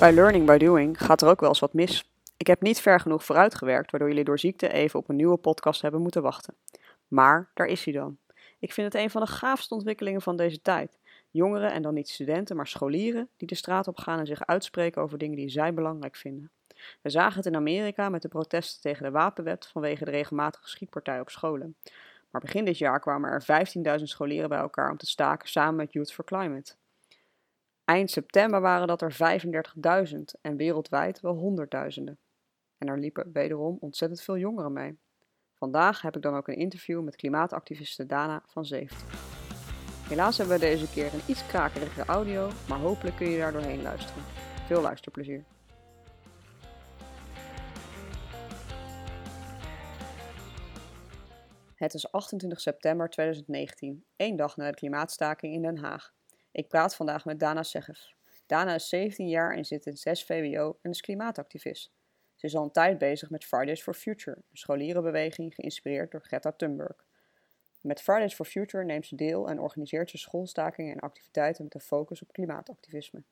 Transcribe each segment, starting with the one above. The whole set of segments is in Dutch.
Bij learning by doing gaat er ook wel eens wat mis. Ik heb niet ver genoeg vooruitgewerkt, waardoor jullie door ziekte even op een nieuwe podcast hebben moeten wachten. Maar daar is hij dan. Ik vind het een van de gaafste ontwikkelingen van deze tijd. Jongeren, en dan niet studenten, maar scholieren, die de straat op gaan en zich uitspreken over dingen die zij belangrijk vinden. We zagen het in Amerika met de protesten tegen de wapenwet vanwege de regelmatige schietpartijen op scholen. Maar begin dit jaar kwamen er 15.000 scholieren bij elkaar om te staken samen met Youth for Climate. Eind september waren dat er 35.000 en wereldwijd wel honderdduizenden. En er liepen wederom ontzettend veel jongeren mee. Vandaag heb ik dan ook een interview met klimaatactiviste Dana van 70. Helaas hebben we deze keer een iets krakerige audio, maar hopelijk kun je daar doorheen luisteren. Veel luisterplezier. Het is 28 september 2019, één dag na de klimaatstaking in Den Haag. Ik praat vandaag met Dana Segef. Dana is 17 jaar en zit in 6 VWO en is klimaatactivist. Ze is al een tijd bezig met Fridays for Future, een scholierenbeweging geïnspireerd door Greta Thunberg. Met Fridays for Future neemt ze deel en organiseert ze schoolstakingen en activiteiten met een focus op klimaatactivisme.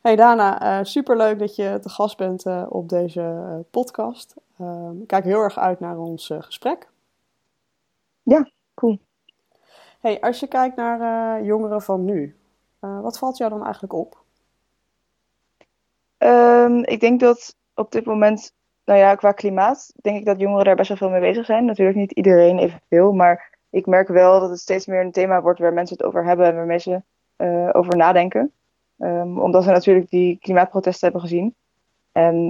Hey Dana, uh, superleuk dat je te gast bent uh, op deze uh, podcast. ik kijk heel erg uit naar ons gesprek. Ja, cool. Hey, als je kijkt naar jongeren van nu, wat valt jou dan eigenlijk op? Um, ik denk dat op dit moment, nou ja, qua klimaat, denk ik dat jongeren daar best wel veel mee bezig zijn. Natuurlijk niet iedereen evenveel, maar ik merk wel dat het steeds meer een thema wordt waar mensen het over hebben en waar mensen uh, over nadenken. Um, omdat we natuurlijk die klimaatprotesten hebben gezien. En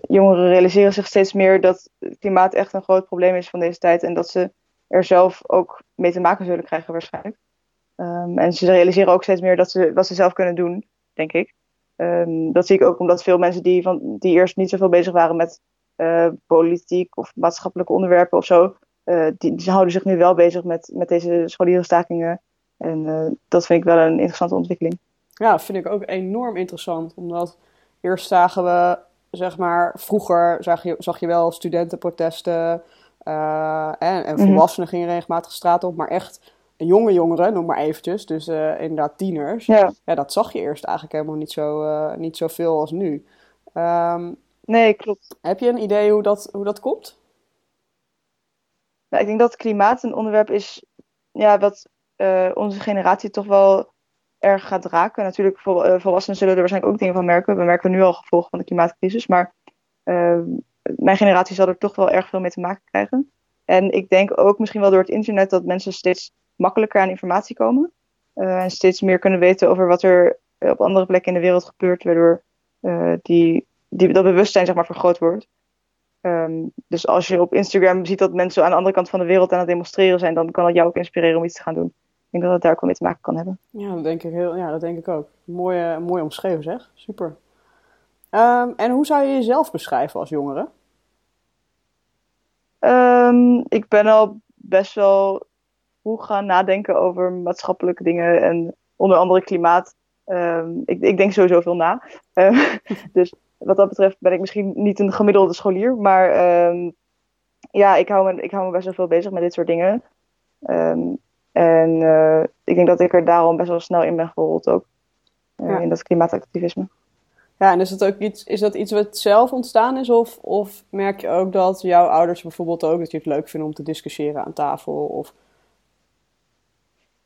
jongeren realiseren zich steeds meer dat klimaat echt een groot probleem is van deze tijd. En dat ze er zelf ook mee te maken zullen krijgen waarschijnlijk. Um, en ze realiseren ook steeds meer dat ze, wat ze zelf kunnen doen, denk ik. Um, dat zie ik ook omdat veel mensen die, van, die eerst niet zoveel bezig waren met uh, politiek of maatschappelijke onderwerpen of zo, uh, die, die, houden zich nu wel bezig met, met deze scholierenstakingen. En uh, dat vind ik wel een interessante ontwikkeling. Ja, dat vind ik ook enorm interessant. Omdat eerst zagen we, zeg maar, vroeger zag je, zag je wel studentenprotesten. En, en mhm. volwassenen gingen regelmatig straat op. Maar echt jonge jongeren, noem maar eventjes, dus uh, inderdaad tieners. Ja. ja, dat zag je eerst eigenlijk helemaal niet, zo, uh, niet zoveel als nu. Um, nee, klopt. Heb je een idee hoe dat, hoe dat komt? Nou, ik denk dat klimaat een onderwerp is ja, wat onze generatie toch wel erg gaat raken. Natuurlijk, vol, volwassenen zullen er waarschijnlijk ook dingen van merken. We merken nu al gevolgen van de klimaatcrisis, maar ehm, mijn generatie zal er toch wel erg veel mee te maken krijgen. En ik denk ook misschien wel door het internet dat mensen steeds makkelijker aan informatie komen. Uh, en steeds meer kunnen weten over wat er op andere plekken in de wereld gebeurt, waardoor uh, die, die, dat bewustzijn zeg maar, vergroot wordt. Um, dus als je op Instagram ziet dat mensen aan de andere kant van de wereld aan het demonstreren zijn, dan kan dat jou ook inspireren om iets te gaan doen. Ik denk dat het daar ook wel mee te maken kan hebben. Ja, dat denk ik, heel, ja, dat denk ik ook. Mooi, mooi omschreven zeg. Super. Um, en hoe zou je jezelf beschrijven als jongere? Um, ik ben al best wel hoe gaan nadenken over maatschappelijke dingen en onder andere klimaat. Um, ik, ik, denk sowieso veel na. Uh, dus wat dat betreft ben ik misschien niet een gemiddelde scholier, maar ja, ik hou, me, ik hou me best wel veel bezig met dit soort dingen. En uh, ik denk dat ik er daarom best wel snel in ben gerold ook. Uh, ja. In dat klimaatactivisme. Ja, en is dat ook iets, is dat iets wat zelf ontstaan is? Of, of merk je ook dat jouw ouders bijvoorbeeld ook dat je het leuk vinden om te discussiëren aan tafel? Of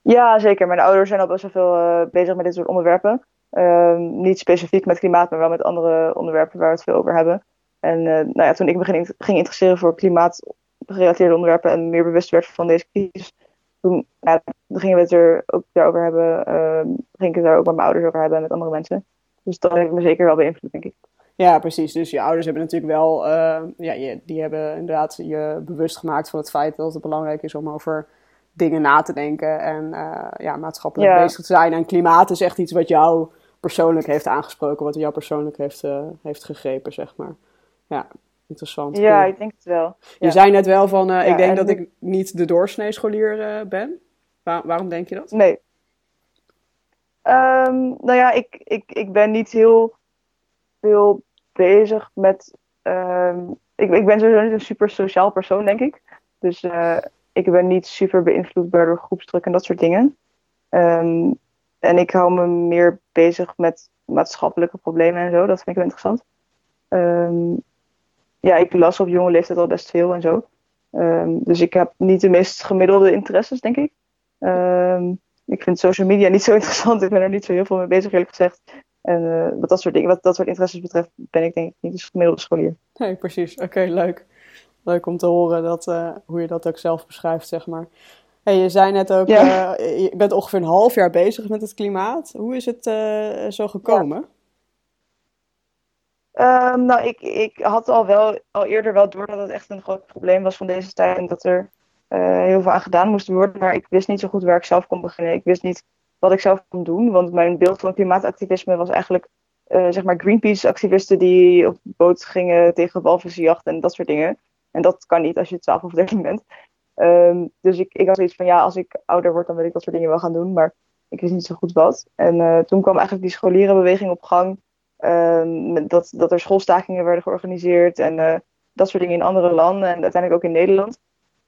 ja, zeker. Mijn ouders zijn al best wel veel uh, bezig met dit soort onderwerpen. Uh, niet specifiek met klimaat, maar wel met andere onderwerpen waar we het veel over hebben. En uh, nou ja, toen ik me ging, interesseren voor klimaatgerelateerde onderwerpen en meer bewust werd van deze crisis, toen, toen gingen we het er ook daarover hebben. Ehm, ging ik het daar ook met mijn ouders over hebben en met andere mensen. Dus dat heeft me zeker wel beïnvloed, denk ik. Ja, precies. Dus je ouders hebben natuurlijk wel, uh, ja, je, die hebben inderdaad je bewust gemaakt van het feit dat het belangrijk is om over dingen na te denken en uh, ja, maatschappelijk bezig te zijn. En klimaat is echt iets wat jou persoonlijk heeft aangesproken, wat jou persoonlijk heeft, uh, heeft gegrepen, zeg maar. Ja, interessant. Ja, ik denk het wel. Je zei net wel van, ik denk dat ik niet de doorsnee scholier ben. Waar, waarom denk je dat? Nee. Um, nou ja, ik, ik, ik ben niet heel veel bezig met. Um, ik, ik ben sowieso niet een super sociaal persoon, denk ik. Dus uh, ik ben niet super beïnvloedbaar door groepsdruk en dat soort dingen. Um, en ik hou me meer bezig met maatschappelijke problemen en zo. Dat vind ik wel interessant. Ehm, ja, ik las op jonge leeftijd al best veel en zo. Ehm, dus ik heb niet de meest gemiddelde interesses, denk ik. Ehm, ik vind social media niet zo interessant. Ik ben er niet zo heel veel mee bezig, eerlijk gezegd. En uh, wat dat soort dingen, wat dat soort interesses betreft, ben ik denk ik niet de gemiddelde scholier. Nee, precies. Oké, leuk. Leuk om te horen dat, uh, hoe je dat ook zelf beschrijft, zeg maar. Hey, je zei net ook, ja. uh, je bent ongeveer een half jaar bezig met het klimaat. Hoe is het zo gekomen? Ja. Um, nou, ik, ik had al wel al eerder wel door dat het echt een groot probleem was van deze tijd en dat er heel veel aan gedaan moest worden. Maar ik wist niet zo goed waar ik zelf kon beginnen. Ik wist niet wat ik zelf kon doen, want mijn beeld van klimaatactivisme was eigenlijk uh, zeg maar Greenpeace-activisten die op boot gingen tegen walvissenjacht en dat soort dingen. En dat kan niet als je 12 of 13 bent. Um, dus ik, ik had zoiets van ja, als ik ouder word, dan wil ik dat soort dingen wel gaan doen. Maar ik wist niet zo goed wat. En uh, toen kwam eigenlijk die scholierenbeweging op gang. Um, dat, dat er schoolstakingen werden georganiseerd en dat soort dingen in andere landen en uiteindelijk ook in Nederland.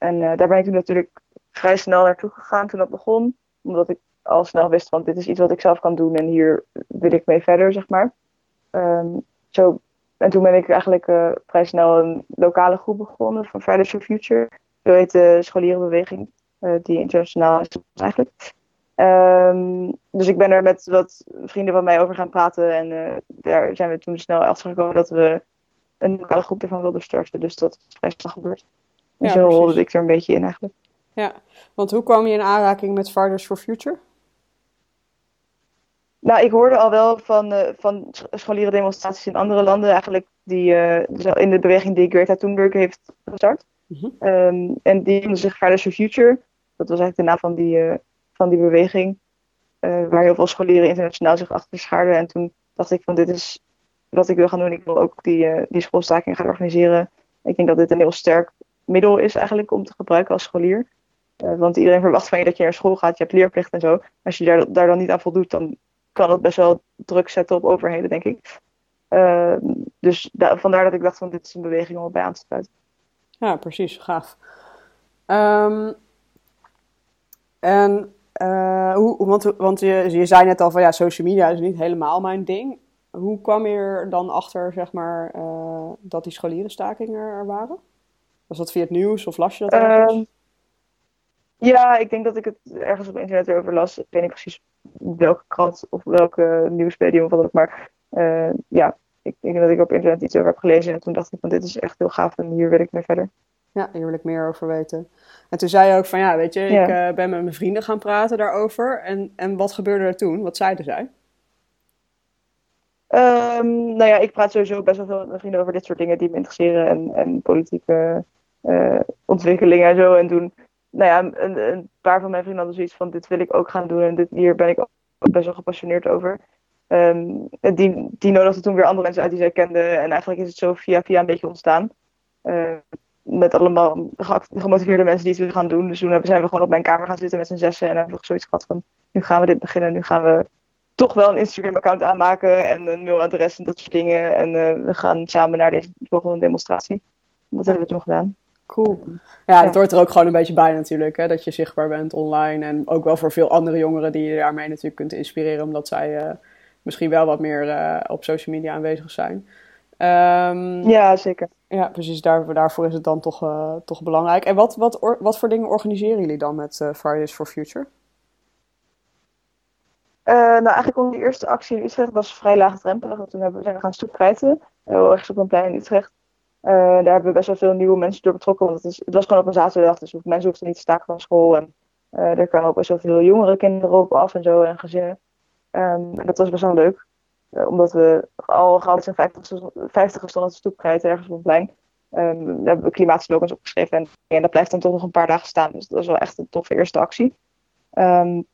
En uh, daar ben ik toen natuurlijk vrij snel naartoe gegaan toen dat begon. Omdat ik al snel wist van dit is iets wat ik zelf kan doen en hier wil ik mee verder, zeg maar. Um, zo, en toen ben ik eigenlijk uh, vrij snel een lokale groep begonnen van Fridays for Future. Zo heet de scholierenbeweging, die internationaal is eigenlijk. Um, dus ik ben er met wat vrienden van mij over gaan praten. En daar zijn we toen snel achter gekomen dat we een lokale groep ervan wilden starten. Dus dat is vrij snel gebeurd. En ja, zo rolde ik er een beetje in eigenlijk. Ja, want hoe kwam je in aanraking met Fridays for Future? Nou, ik hoorde al wel van, uh, van scholieren demonstraties in andere landen eigenlijk. Die uh, in de beweging die Greta Thunberg heeft gestart. Mm -hmm. um, en die noemde zich Fridays for Future. Dat was eigenlijk de naam van die van die beweging. Waar heel veel scholieren internationaal zich achter schaarden. En toen dacht ik van dit is wat ik wil gaan doen. Ik wil ook die, die schoolstaking gaan organiseren. Ik denk dat dit een heel sterk middel is eigenlijk om te gebruiken als scholier. Uh, want iedereen verwacht van je dat je naar school gaat, je hebt leerplicht en zo. Als je daar, daar dan niet aan voldoet, dan kan dat best wel druk zetten op overheden, denk ik. dus da vandaar dat ik dacht van dit is een beweging om erbij aan te sluiten. Ja, precies. Gaaf. Um, en uh, hoe, want want je, je zei net al van ja, social media is niet helemaal mijn ding. Hoe kwam je er dan achter, zeg maar, uh, dat die scholierenstakingen er waren? Was dat via het nieuws of las je dat ergens? Uh, ja, ik denk dat ik het ergens op internet erover las. Ik weet niet precies welke krant of welke nieuwsmedium of wat ook. Maar uh, ja, ik denk dat ik op internet iets over heb gelezen. En toen dacht ik van dit is echt heel gaaf en hier wil ik mee verder. Ja, hier wil ik meer over weten. En toen zei je ook van ja, weet je, ja. ik uh, ben met mijn vrienden gaan praten daarover. En, en wat gebeurde er toen? Wat zeiden zij? Um, nou ja, ik praat sowieso best wel veel met mijn vrienden over dit soort dingen die me interesseren. En, en politieke ontwikkelingen en zo. En toen, nou ja, een, een, paar van mijn vrienden hadden zoiets van dit wil ik ook gaan doen. En dit, hier ben ik ook best wel gepassioneerd over. Um, die, die nodigde toen weer andere mensen uit die zij kenden. En eigenlijk is het zo via via een beetje ontstaan. Uh, met allemaal gemotiveerde mensen die het willen gaan doen. Dus toen zijn we gewoon op mijn kamer gaan zitten met z'n zessen. En hebben we zoiets gehad van, nu gaan we dit beginnen. Nu gaan we toch wel een Instagram-account aanmaken en een mailadres en dat soort dingen. En uh, we gaan samen naar deze volgende demonstratie. Dat hebben we toen gedaan. Cool. Ja, het ja. hoort er ook gewoon een beetje bij natuurlijk. Hè? Dat je zichtbaar bent online. En ook wel voor veel andere jongeren die je daarmee natuurlijk kunt inspireren. Omdat zij uh, misschien wel wat meer uh, op social media aanwezig zijn. Um, ja, zeker. Ja, precies. Daar, daarvoor is het dan toch, uh, toch belangrijk. En wat, wat, or, wat voor dingen organiseren jullie dan met uh, Fridays for Future? Uh, nou, eigenlijk onze eerste actie in Utrecht was vrij laagdrempelig. Toen hebben, zijn we gaan stoepkrijten, ergens op een plein in Utrecht. Daar hebben we best wel veel nieuwe mensen door betrokken. Want het, is, het was gewoon op een zaterdag, dus mensen hoefden niet te staken van school. En er kwamen ook best wel veel jongere kinderen op af en zo, en gezinnen. Um, dat was best wel leuk. Uh, omdat we al gehad zijn 50, 50 stonden ergens op een plein. Um, daar hebben we klimaatslogans opgeschreven. En, en, dat blijft dan toch nog een paar dagen staan. Dus dat is wel echt een toffe eerste actie. Um,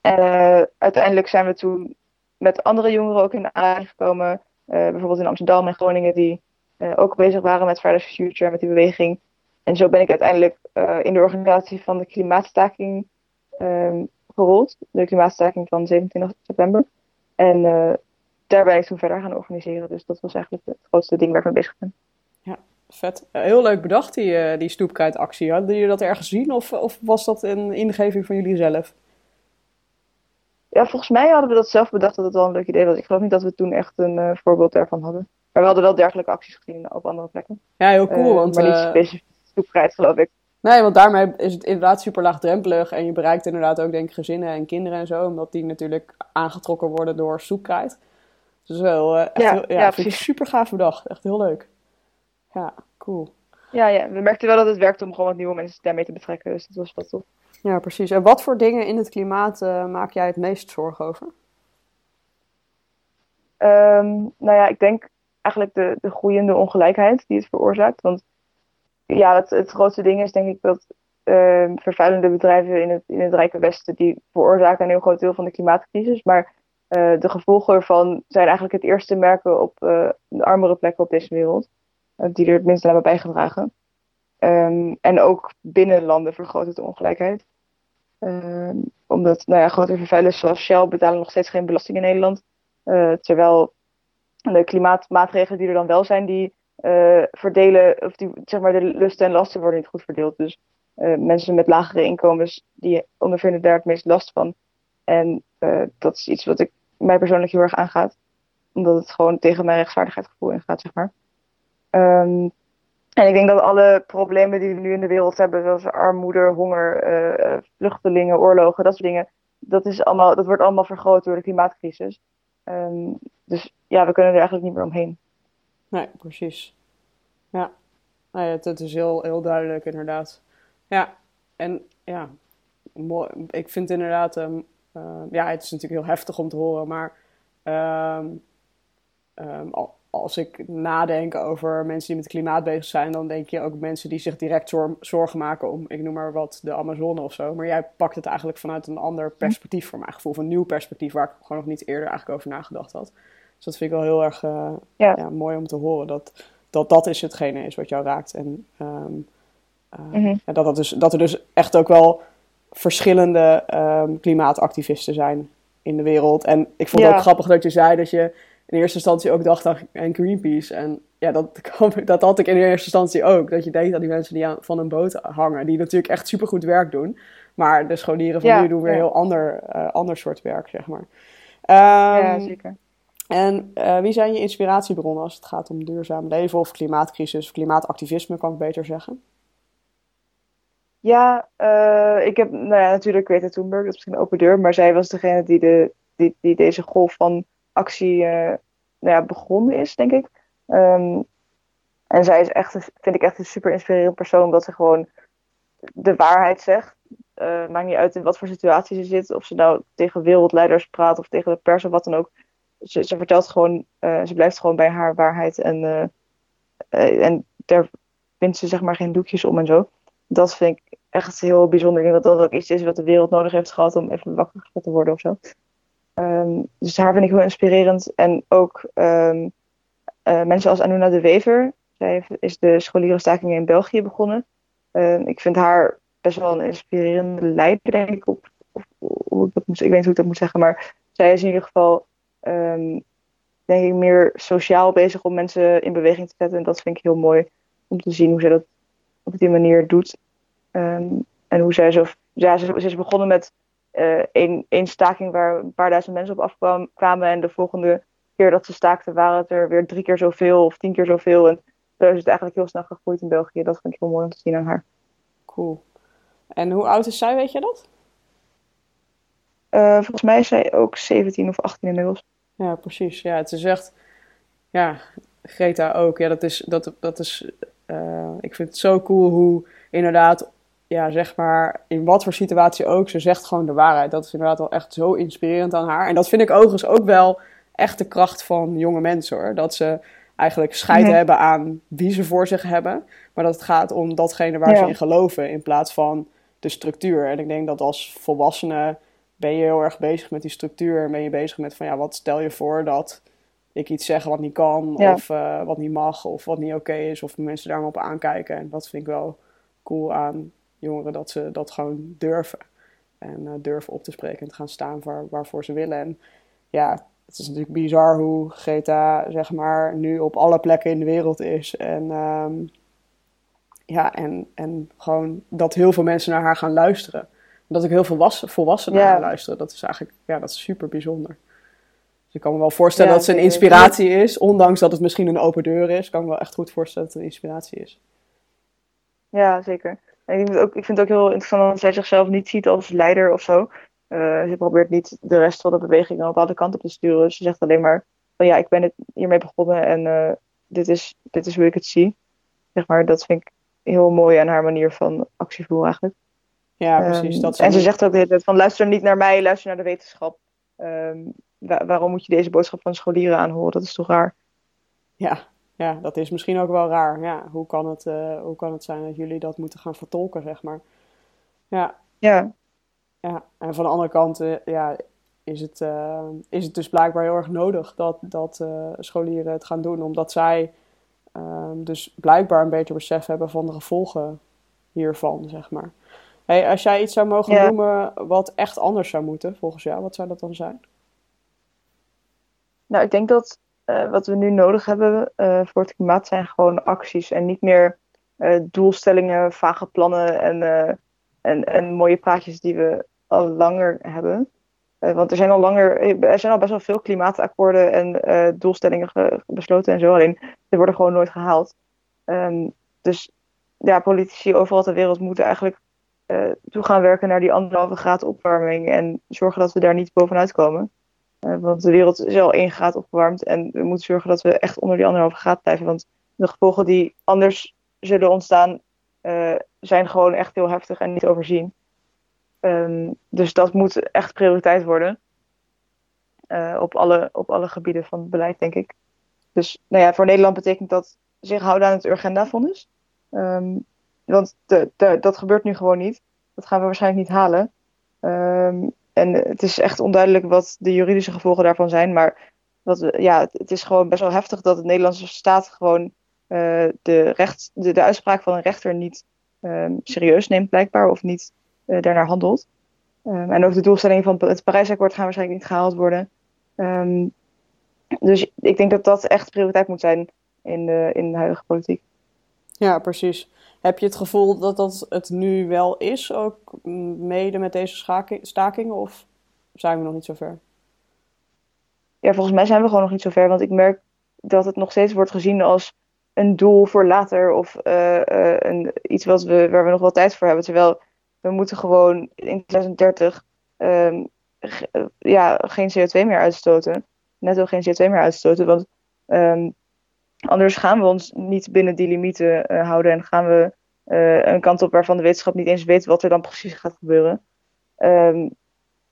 en uiteindelijk zijn we toen met andere jongeren ook in aanraking gekomen. Bijvoorbeeld in Amsterdam en Groningen, die ook bezig waren met Fridays for Future, met die beweging. En zo ben ik uiteindelijk in de organisatie van de klimaatstaking um, gerold. De klimaatstaking van 27 september. En daar ben ik toen verder gaan organiseren. Dus dat was eigenlijk het grootste ding waar ik mee bezig ben. Ja, vet. Heel leuk bedacht, die, die stoepkruidactie. Hadden jullie dat ergens gezien of, of was dat een ingeving van jullie zelf? Ja, volgens mij hadden we dat zelf bedacht dat het wel een leuk idee was. Ik geloof niet dat we toen echt een uh, voorbeeld daarvan hadden. Maar we hadden wel dergelijke acties gezien op andere plekken. Ja, heel cool. Uh, want, maar niet specifiek stoepvrijheid, geloof ik. Nee, want daarmee is het inderdaad super laagdrempelig. En je bereikt inderdaad ook, denk ik, gezinnen en kinderen en zo. Omdat die natuurlijk aangetrokken worden door soepkrijt. Dus wel uh, echt ja, heel, ja, ja, vind ik super gaaf bedacht. Echt heel leuk. Ja, cool. Ja, ja, we merkten wel dat het werkte om gewoon wat nieuwe mensen daarmee te betrekken. Dus dat was wel tof. Ja, precies. En wat voor dingen in het klimaat uh, maak jij het meest zorgen over? Um, nou ja, ik denk eigenlijk de, de groeiende ongelijkheid die het veroorzaakt. Want ja, het, grootste ding is denk ik dat uh, vervuilende bedrijven in het, in het Rijke Westen, die veroorzaken een heel groot deel van de klimaatcrisis. Maar uh, de gevolgen ervan zijn eigenlijk het eerste merken op uh, de armere plekken op deze wereld. die er het minst aan hebben bijgedragen. Um, en ook binnen landen vergroot het de ongelijkheid. Um, omdat nou ja, grote vervuilers zoals Shell betalen nog steeds geen belasting in Nederland. Terwijl de klimaatmaatregelen die er dan wel zijn, die uh, verdelen, of die, zeg maar, de lusten en lasten worden niet goed verdeeld. Dus uh, mensen met lagere inkomens, die ondervinden daar het meest last van. En dat is iets wat ik, mij persoonlijk heel erg aangaat. Omdat het gewoon tegen mijn rechtvaardigheidsgevoel ingaat, zeg maar. Um, en ik denk dat alle problemen die we nu in de wereld hebben, zoals armoede, honger, vluchtelingen, oorlogen, dat soort dingen, dat, is allemaal, dat wordt allemaal vergroot door de klimaatcrisis. Um, dus ja, we kunnen er eigenlijk niet meer omheen. Nee, precies. Ja, nou ja het, is heel, heel duidelijk inderdaad. Ja, en ja, mooi. ik vind inderdaad, um, uh, ja, het is natuurlijk heel heftig om te horen, maar um, als ik nadenk over mensen die met het klimaat bezig zijn, dan denk je ook mensen die zich direct zorgen maken om, ik noem maar wat, de Amazone of zo. Maar jij pakt het eigenlijk vanuit een ander perspectief voor mijn gevoel, of een nieuw perspectief waar ik gewoon nog niet eerder eigenlijk over nagedacht had. Dus dat vind ik wel heel erg uh, ja. Ja, mooi om te horen, dat, dat dat is hetgene is wat jou raakt. En um, uh, mm -hmm. dat, dat, dus, dat er dus echt ook wel verschillende um, klimaatactivisten zijn in de wereld. En ik vond het ook grappig dat je zei dat je in eerste instantie ook dacht aan Greenpeace. En ja, dat, dat had ik in eerste instantie ook. Dat je denkt aan die mensen die aan, van een boot hangen. Die natuurlijk echt supergoed werk doen. Maar de scholieren van ja, nu doen weer ja. heel ander, uh, ander soort werk, zeg maar. Um, ja, zeker. En uh, wie zijn je inspiratiebronnen als het gaat om duurzaam leven of klimaatcrisis of klimaatactivisme, kan ik beter zeggen? Ja, uh, ik heb nou ja, natuurlijk Greta Thunberg, dat is misschien een open deur, maar zij was degene die, de, die, die deze golf van actie uh, nou ja, begonnen is, denk ik. Um, en zij is echt, vind ik echt een super inspirerend persoon, omdat ze gewoon de waarheid zegt. Uh, maakt niet uit in wat voor situatie ze zit, of ze nou tegen wereldleiders praat of tegen de pers of wat dan ook. Ze, ze vertelt gewoon, uh, ze blijft gewoon bij haar waarheid en, en daar vindt ze zeg maar geen doekjes om en zo. Dat vind ik echt heel bijzonder. Ik denk dat dat ook iets is wat de wereld nodig heeft gehad om even wakker te worden of zo. Um, dus haar vind ik heel inspirerend. En ook um, uh, mensen als Anuna de Wever. Zij is de scholierenstakingen in België begonnen. Um, ik vind haar best wel een inspirerende leider, denk ik. Op, dat moet, ik weet niet hoe ik dat moet zeggen. Maar zij is in ieder geval, denk ik, meer sociaal bezig om mensen in beweging te zetten. En dat vind ik heel mooi om te zien hoe zij dat op die manier doet. en hoe zij zo. Ja, ze, ze is begonnen met één uh, staking waar een paar duizend mensen op afkwamen. En de volgende keer dat ze staakten waren het er weer drie keer zoveel of tien keer zoveel. En zo is het eigenlijk heel snel gegroeid in België. Dat vind ik heel mooi om te zien aan haar. Cool. En hoe oud is zij, weet je dat? Uh, volgens mij is zij ook 17 of 18 inmiddels. Ja, precies. Ja, het is echt... Ja, Greta ook. Ja, dat is... Dat, dat is uh, ik vind het zo cool hoe inderdaad ja, zeg maar, in wat voor situatie ook, ze zegt gewoon de waarheid. Dat is inderdaad wel echt zo inspirerend aan haar. En dat vind ik overigens ook wel echt de kracht van jonge mensen hoor. Dat ze eigenlijk scheid Mhm. hebben aan wie ze voor zich hebben. Maar dat het gaat om datgene waar ze in geloven in plaats van de structuur. En ik denk dat als volwassene ben je heel erg bezig met die structuur. En ben je bezig met van ja, wat stel je voor dat ik iets zeg wat niet kan. Ja. Of eh, wat niet mag. Of wat niet oké is. Of mensen daar maar op aankijken. En dat vind ik wel cool aan jongeren. Dat ze dat gewoon durven. En eh, durven op te spreken en te gaan staan waar, waarvoor ze willen. En ja, het is natuurlijk bizar hoe Greta, zeg maar, nu op alle plekken in de wereld is. En ehm, ja, en, en gewoon dat heel veel mensen naar haar gaan luisteren. Dat ik heel veel was, volwassenen Ja. naar luisteren. Dat is eigenlijk ja, dat is super bijzonder. Dus ik kan me wel voorstellen Ja, dat het een inspiratie is. Ondanks dat het misschien een open deur is. Kan ik me wel echt goed voorstellen dat het een inspiratie is. Ja, zeker. En ik, vind het ook, ik vind het ook heel interessant dat zij zichzelf niet ziet als leider of zo. Eh, ze probeert niet de rest van de beweging een bepaalde kant op te sturen. Ze zegt alleen maar van ja, ik ben het hiermee begonnen en eh, dit, is, dit is hoe ik het zie. Zeg maar, dat vind ik heel mooi aan haar manier van actievoer eigenlijk. Ja, precies. Ehm, dat is en ze zegt ook de hele tijd van luister niet naar mij, luister naar de wetenschap. Ehm, wa- waarom moet je deze boodschap van scholieren aanhoren? Dat is toch raar? Ja, ja, dat is misschien ook wel raar. Ja, hoe kan het, eh, hoe kan het zijn dat jullie dat moeten gaan vertolken, zeg maar. Ja, Ja, ja. En van de andere kant eh, ja, is, het, eh, is het dus blijkbaar heel erg nodig dat, dat scholieren het gaan doen. Omdat zij ehm, dus blijkbaar een beter besef hebben van de gevolgen hiervan, zeg maar. Hey, als jij iets zou mogen Ja. noemen wat echt anders zou moeten, volgens jou, wat zou dat dan zijn? Nou, ik denk dat eh, wat we nu nodig hebben eh, voor het klimaat zijn gewoon acties en niet meer eh, doelstellingen, vage plannen en, en, en mooie praatjes die we al langer hebben. Want er zijn al langer, er zijn al best wel veel klimaatakkoorden en doelstellingen ge- besloten en zo, alleen die worden gewoon nooit gehaald. Ehm, dus ja, politici overal ter wereld moeten eigenlijk toe gaan werken naar die anderhalve graad opwarming en zorgen dat we daar niet bovenuit komen. Eh, want de wereld is al één graad opgewarmd en we moeten zorgen dat we echt onder die anderhalve graad blijven. Want de gevolgen die anders zullen ontstaan eh, zijn gewoon echt heel heftig en niet overzien. Ehm, dus dat moet echt prioriteit worden. Eh, op, alle, op alle gebieden van het beleid, denk ik. Dus nou ja, voor Nederland betekent dat zich houden aan het Urgenda-fonds. Ehm, want dat gebeurt nu gewoon niet. Dat gaan we waarschijnlijk niet halen. Ehm, en het is echt onduidelijk wat de juridische gevolgen daarvan zijn. Maar wat ja, het, is gewoon best wel heftig dat de Nederlandse staat gewoon eh, de, recht, de, de uitspraak van een rechter niet ehm, serieus neemt, blijkbaar, of niet eh, daarnaar handelt. Ehm, en ook de doelstellingen van het Parijsakkoord gaan waarschijnlijk niet gehaald worden. Ehm, dus ik denk dat dat echt prioriteit moet zijn in de, in de huidige politiek. Ja, precies. Heb je het gevoel dat dat het nu wel is, ook mede met deze stakingen, of zijn we nog niet zo ver? ja, volgens mij zijn we gewoon nog niet zo ver. Want ik merk dat het nog steeds wordt gezien als een doel voor later. Of eh, eh, een, iets wat we, waar we nog wel tijd voor hebben. Terwijl we moeten gewoon in 2030 ehm, eh, ja, geen CO2 meer uitstoten. Netto geen CO2 meer uitstoten. Want ehm, anders gaan we ons niet binnen die limieten eh, houden. En gaan we eh, een kant op waarvan de wetenschap niet eens weet wat er dan precies gaat gebeuren. Ehm,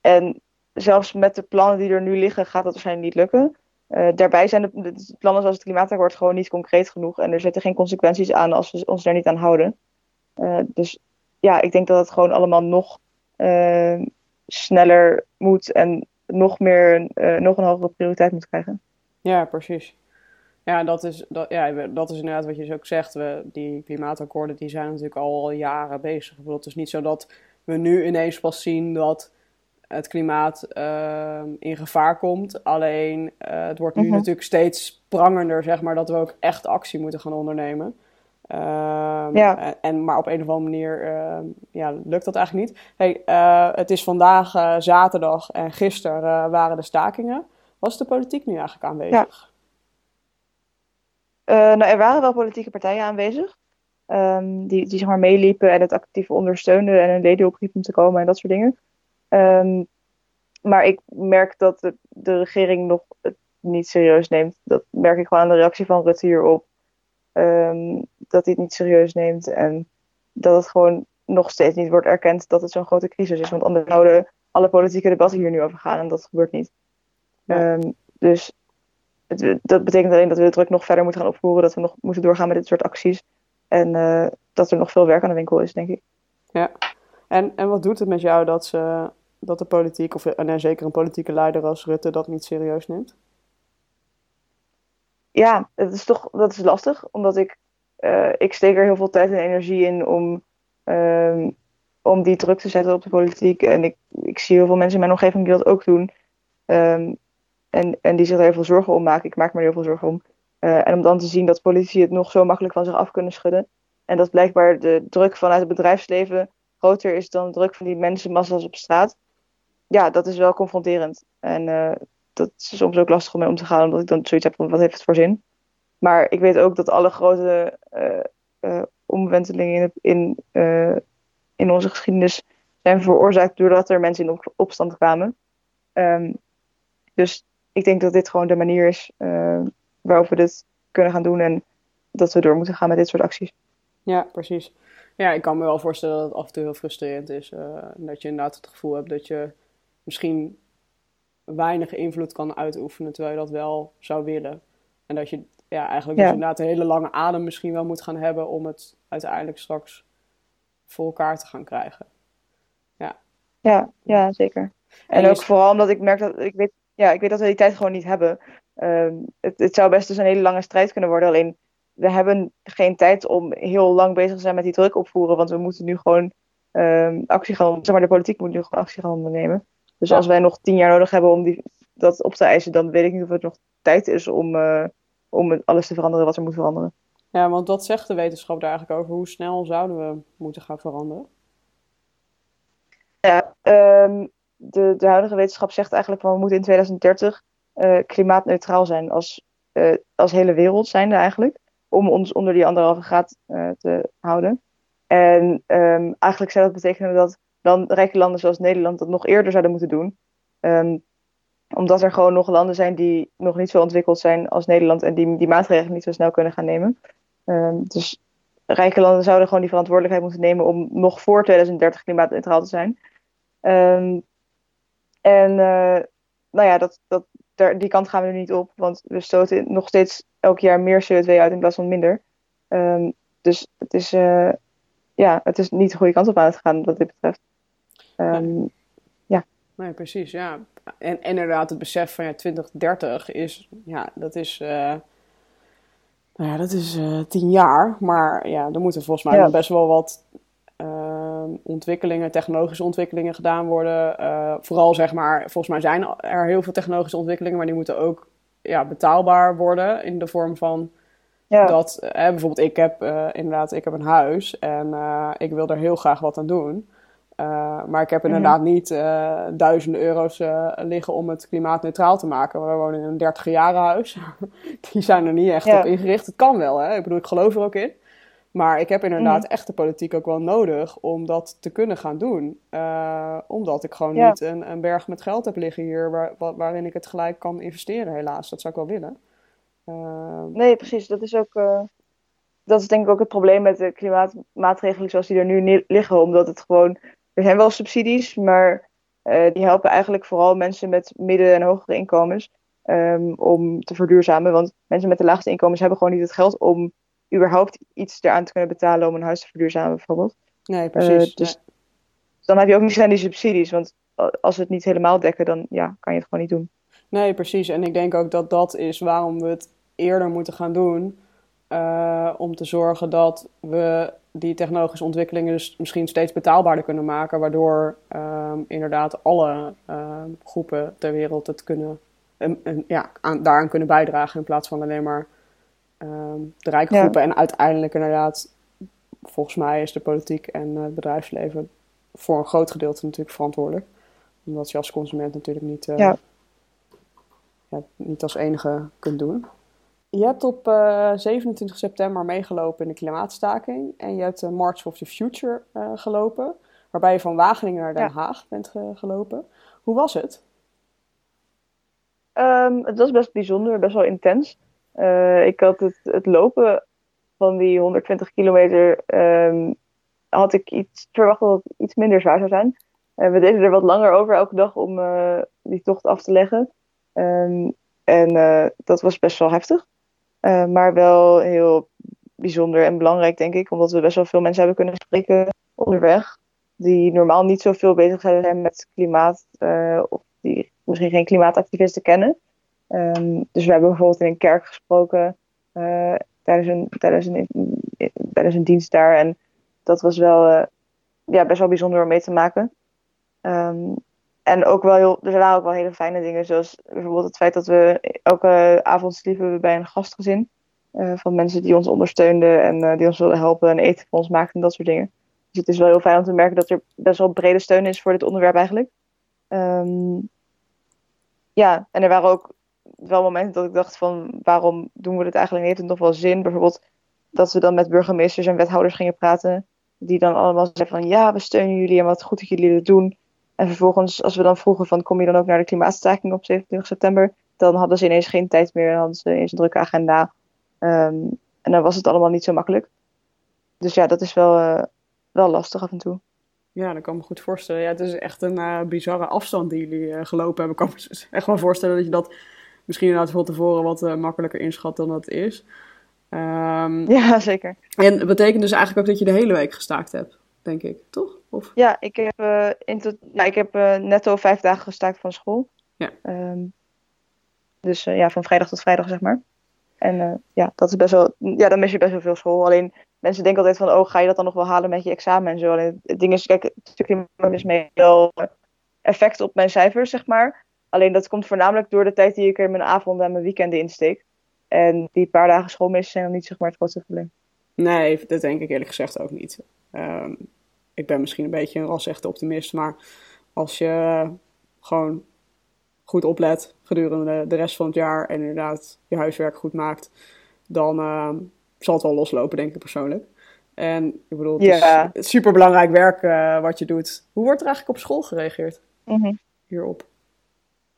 en zelfs met de plannen die er nu liggen, gaat dat waarschijnlijk niet lukken. Eh, daarbij zijn de, de plannen zoals het klimaatakkoord gewoon niet concreet genoeg. En er zitten geen consequenties aan als we ons daar niet aan houden. Dus ja, ik denk dat het gewoon allemaal nog eh, sneller moet en nog meer, nog een hogere prioriteit moet krijgen. Ja, precies. Ja, dat is, dat, ja, dat is inderdaad wat je dus ook zegt. We, die klimaatakkoorden die zijn natuurlijk al jaren bezig. Ik bedoel, het is niet zo dat we nu ineens pas zien dat het klimaat ehm, in gevaar komt. Alleen eh, het wordt nu Mhm. natuurlijk steeds prangender, zeg maar, dat we ook echt actie moeten gaan ondernemen. Ehm, Ja. en, maar op een of andere manier ehm, ja, lukt dat eigenlijk niet. Hey, eh, het is vandaag eh, zaterdag en gisteren waren de stakingen. Was de politiek nu eigenlijk aanwezig? Nou, er waren wel politieke partijen aanwezig. ehm, die, die zeg maar meeliepen en het actief ondersteunden en een leden opriepen om te komen en dat soort dingen. Ehm, maar ik merk dat de, de regering nog het niet serieus neemt. Dat merk ik gewoon aan de reactie van Rutte hierop. Ehm, dat hij het niet serieus neemt en dat het gewoon nog steeds niet wordt erkend dat het zo'n grote crisis is. Want anders zouden alle politieke debatten hier nu over gaan en dat gebeurt niet. Ja. Dus het, dat betekent alleen dat we de druk nog verder moeten gaan opvoeren, dat we nog moeten doorgaan met dit soort acties. En eh, dat er nog veel werk aan de winkel is, denk ik. En, en wat doet het met jou dat, ze, dat de politiek, of eh, nee, zeker een politieke leider als Rutte, dat niet serieus neemt? Ja, het is toch, dat is lastig, omdat ik, eh, ik steek er heel veel tijd en energie in om, ehm, om die druk te zetten op de politiek. En ik, ik zie heel veel mensen in mijn omgeving die dat ook doen. Ehm, en, en die zich er heel veel zorgen om maken. Ik maak me er heel veel zorgen om. Eh, en om dan te zien dat politici het nog zo makkelijk van zich af kunnen schudden. En dat blijkbaar de druk vanuit het bedrijfsleven groter is dan de druk van die mensenmassa's op straat. Ja, dat is wel confronterend. En uh, dat is soms ook lastig om mee om te gaan, omdat ik dan zoiets heb van wat heeft het voor zin. Maar ik weet ook dat alle grote uh, omwentelingen in, in, in onze geschiedenis zijn veroorzaakt doordat er mensen in op opstand kwamen. Um, dus ik denk dat dit gewoon de manier is waarop we dit kunnen gaan doen en dat we door moeten gaan met dit soort acties. Ja, precies. Ja, ik kan me wel voorstellen dat het af en toe heel frustrerend is. Uh, dat je inderdaad het gevoel hebt dat je misschien weinig invloed kan uitoefenen, terwijl je dat wel zou willen. En dat je ja, eigenlijk Dus inderdaad een hele lange adem misschien wel moet gaan hebben om het uiteindelijk straks voor elkaar te gaan krijgen. Ja, ja, ja zeker. En, ook vooral omdat ik merk dat ik weet, ja, ik weet dat we die tijd gewoon niet hebben. Uh, het, het zou best dus een hele lange strijd kunnen worden. Alleen we hebben geen tijd om heel lang bezig te zijn met die druk opvoeren. Want we moeten nu gewoon um, actie gaan Zeg maar, de politiek moet nu gewoon actie gaan ondernemen. Dus als wij nog tien jaar nodig hebben om die, dat op te eisen, dan weet ik niet of het nog tijd is om, uh, om alles te veranderen wat er moet veranderen. Ja, want wat zegt de wetenschap daar eigenlijk over? Hoe snel zouden we moeten gaan veranderen? Ja, um, de, de huidige wetenschap zegt eigenlijk van we moeten in 2030 uh, klimaatneutraal zijn als, uh, als hele wereld zijnde eigenlijk om ons onder die anderhalve graad uh, te houden. En um, eigenlijk zou dat betekenen dat dan rijke landen zoals Nederland dat nog eerder zouden moeten doen. Um, omdat er gewoon nog landen zijn die nog niet zo ontwikkeld zijn als Nederland en die die maatregelen niet zo snel kunnen gaan nemen. Um, dus rijke landen zouden gewoon die verantwoordelijkheid moeten nemen om nog voor 2030 klimaatneutraal te zijn. Um, en uh, nou ja, dat, dat, daar, die kant gaan we nu niet op, want we stoten nog steeds elk jaar meer CO2 uit in plaats van minder. Um, dus het is, uh, ja, het is niet de goede kant op aan het gaan wat dit betreft. Um, ja. Nee, precies, ja. En, en inderdaad, het besef van ja, 2030 is, ja, dat is, uh, nou ja, dat is uh, tien jaar. Maar ja, er moeten volgens mij ja. best wel wat ontwikkelingen, technologische ontwikkelingen gedaan worden. vooral zeg maar, volgens mij zijn er heel veel technologische ontwikkelingen, maar die moeten ook ja, betaalbaar worden in de vorm van ja. dat eh, bijvoorbeeld ik heb uh, inderdaad ik heb een huis en uh, ik wil er heel graag wat aan doen. Maar ik heb mhm. inderdaad niet duizenden euro's liggen om het klimaatneutraal te maken. We wonen in een 30 jaren huis. Die zijn er niet echt ja. op ingericht. Het kan wel, hè? Ik bedoel, ik geloof er ook in. Maar ik heb inderdaad mm. echt de politiek ook wel nodig om dat te kunnen gaan doen. Uh, omdat ik gewoon ja. niet een, een, berg met geld heb liggen hier waar, waar, waarin ik het gelijk kan investeren, helaas. Dat zou ik wel willen. Uh, nee, precies. Dat is ook. Uh, dat is denk ik ook het probleem met de klimaatmaatregelen zoals die er nu liggen. Omdat het gewoon. Er zijn wel subsidies, maar die helpen eigenlijk vooral mensen met midden- en hogere inkomens. Um, om te verduurzamen. Want mensen met de laagste inkomens hebben gewoon niet het geld om überhaupt iets eraan te kunnen betalen om een huis te verduurzamen, bijvoorbeeld. Nee, precies. Uh, dus dan heb je ook niet aan die subsidies, want als we het niet helemaal dekken, dan ja, kan je het gewoon niet doen. Nee, precies. En ik denk ook dat dat is waarom we het eerder moeten gaan doen. Uh, om te zorgen dat we die technologische ontwikkelingen dus misschien steeds betaalbaarder kunnen maken. Waardoor uh, inderdaad alle uh, groepen ter wereld het kunnen, ja, aan, daaraan kunnen bijdragen. In plaats van alleen maar um, de rijke groepen. En uiteindelijk inderdaad, volgens mij is de politiek en het bedrijfsleven voor een groot gedeelte natuurlijk verantwoordelijk. Omdat je als consument natuurlijk niet, uh, ja. Ja, niet als enige kunt doen. Je hebt op uh, 27 september meegelopen in de klimaatstaking. En je hebt de March of the Future uh, gelopen. Waarbij je van Wageningen naar Den ja. Haag bent ge gelopen. Hoe was het? Um, het was best bijzonder, best wel intens. Uh, ik had het, het, lopen van die 120 kilometer, um, had ik iets verwacht dat het iets minder zwaar zou zijn. Uh, we deden er wat langer over elke dag om uh, die tocht af te leggen. Um, en dat was best wel heftig. maar wel heel bijzonder en belangrijk, denk ik. Omdat we best wel veel mensen hebben kunnen spreken onderweg. Die normaal niet zoveel bezig zijn met klimaat. of die misschien geen klimaatactivisten kennen. Um, dus we hebben bijvoorbeeld in een kerk gesproken uh, tijdens, een, tijdens, een, tijdens een dienst daar. En dat was wel uh, ja, best wel bijzonder om mee te maken. Um, en ook wel heel, er waren ook wel hele fijne dingen, zoals bijvoorbeeld het feit dat we elke avond sliepen bij een gastgezin. Uh, van mensen die ons ondersteunden en die ons wilden helpen en eten voor ons maakten en dat soort dingen. Dus het is wel heel fijn om te merken dat er best wel brede steun is voor dit onderwerp eigenlijk. Ehm, ja, en er waren ook wel momenten dat ik dacht van waarom doen we dit eigenlijk? Heeft het nog wel zin? Bijvoorbeeld dat we dan met burgemeesters en wethouders gingen praten. Die dan allemaal zeiden van ja, we steunen jullie en wat goed dat jullie dit doen. En vervolgens, als we dan vroegen van kom je dan ook naar de klimaatstaking op 27 september? Dan hadden ze ineens geen tijd meer. Dan hadden ze ineens een drukke agenda. Ehm, en dan was het allemaal niet zo makkelijk. Dus ja, dat is wel, uh, wel lastig af en toe. Ja, dat kan me goed voorstellen. Ja, het is echt een uh, bizarre afstand die jullie uh, gelopen hebben. Ik kan me echt wel voorstellen dat je dat misschien inderdaad van tevoren wat makkelijker inschat dan dat is. Um, ja, zeker. En het betekent dus eigenlijk ook dat je de hele week gestaakt hebt, denk ik, toch? Of? Ja, ik heb, in tot, nou, ik heb netto vijf dagen gestaakt van school. Ja. Um, dus ja, van vrijdag tot vrijdag, zeg maar. En ja, dat is best wel, ja, dan mis je best wel veel school. Alleen mensen denken altijd van, oh, ga je dat dan nog wel halen met je examen en zo. En het ding is, kijk, het stukje is mee wel effect op mijn cijfers, zeg maar. Alleen dat komt voornamelijk door de tijd die ik er mijn avonden en mijn weekenden insteek. En die paar dagen schoolmeesters zijn dan niet zeg maar het grootste probleem. Nee, dat denk ik eerlijk gezegd ook niet. Um, ik ben misschien een beetje een ras-echte optimist, maar als je gewoon goed oplet gedurende de rest van het jaar en inderdaad je huiswerk goed maakt, dan, uh, zal het wel loslopen, denk ik persoonlijk. En ik bedoel, het is super belangrijk werk uh, wat je doet. Hoe wordt er eigenlijk op school gereageerd mm -hmm. hierop?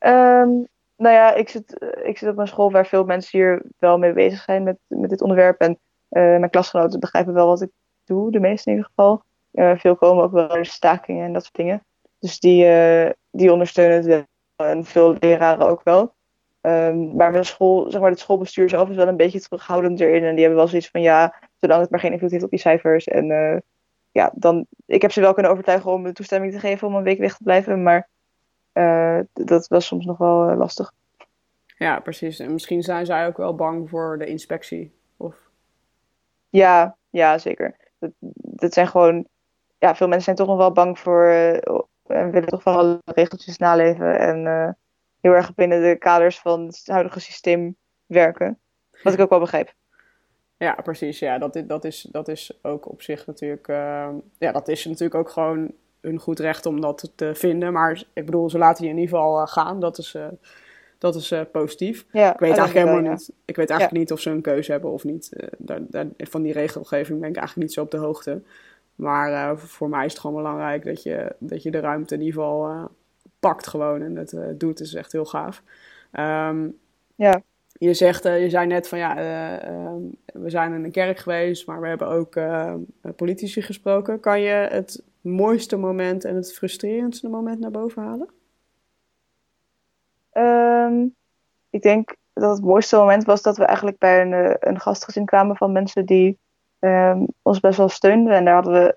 Um, nou ja, ik zit, eh, ik zit op een school waar veel mensen hier wel mee bezig zijn met, met dit onderwerp. En uh, mijn klasgenoten begrijpen wel wat ik doe, de meeste in ieder geval. Uh, veel komen ook wel naar stakingen en dat soort dingen. Dus die, die ondersteunen het wel. En veel leraren ook wel. Um, maar mijn school, zeg maar, het schoolbestuur zelf is wel een beetje terughoudend erin. En die hebben wel zoiets van ja, zolang het maar geen invloed heeft op je cijfers. En ja, dan, ik heb ze wel kunnen overtuigen om de toestemming te geven om een week weg te blijven. Maar dat was soms nog wel uh, lastig. Ja, precies. En misschien zijn zij ook wel bang voor de inspectie. Of... Ja, ja, zeker. Dat, dat zijn gewoon. Ja, veel mensen zijn toch nog wel bang voor. en willen toch wel regeltjes naleven. En heel erg binnen de kaders van het huidige systeem werken. Wat ik ook wel begrijp. Ja, precies. Ja, dat, dat, is, dat is ook op zich natuurlijk. Uh, ja, dat is natuurlijk ook gewoon een goed recht om dat te vinden. Maar ik bedoel, ze laten je in ieder geval uh, gaan. Dat is, uh, dat is positief. Ja, ik weet eigenlijk helemaal ja. niet. Ik weet eigenlijk ja. niet of ze een keuze hebben of niet. Daar, daar, van die regelgeving ben ik eigenlijk niet zo op de hoogte. Maar voor mij is het gewoon belangrijk dat je, dat je de ruimte in ieder geval pakt gewoon en uh, doet. Dat is echt heel gaaf. Um, ja. Je zegt, uh, je zei net van ja, uh, we zijn in een kerk geweest, maar we hebben ook politici gesproken. Kan je het mooiste moment en het frustrerendste moment naar boven halen? Um, ik denk dat het mooiste moment was dat we eigenlijk bij een, een gastgezin kwamen van mensen die um, ons best wel steunden. En daar hadden we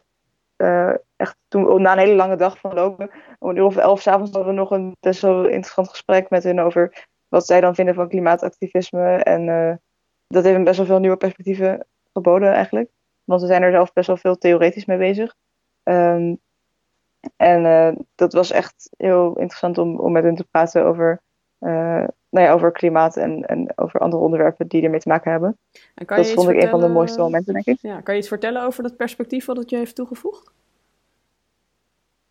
uh, echt toen, na een hele lange dag van lopen, om een uur of elf s'avonds hadden we nog een best wel interessant gesprek met hen over wat zij dan vinden van klimaatactivisme. En uh, dat heeft best wel veel nieuwe perspectieven geboden eigenlijk. Want we zijn er zelf best wel veel theoretisch mee bezig. Um, en uh, dat was echt heel interessant om, om met hen te praten over, nou ja, over klimaat en, en over andere onderwerpen die ermee te maken hebben. dat vond ik een van de mooiste momenten, denk ik. Ja, kan je iets vertellen over dat perspectief wat het je heeft toegevoegd?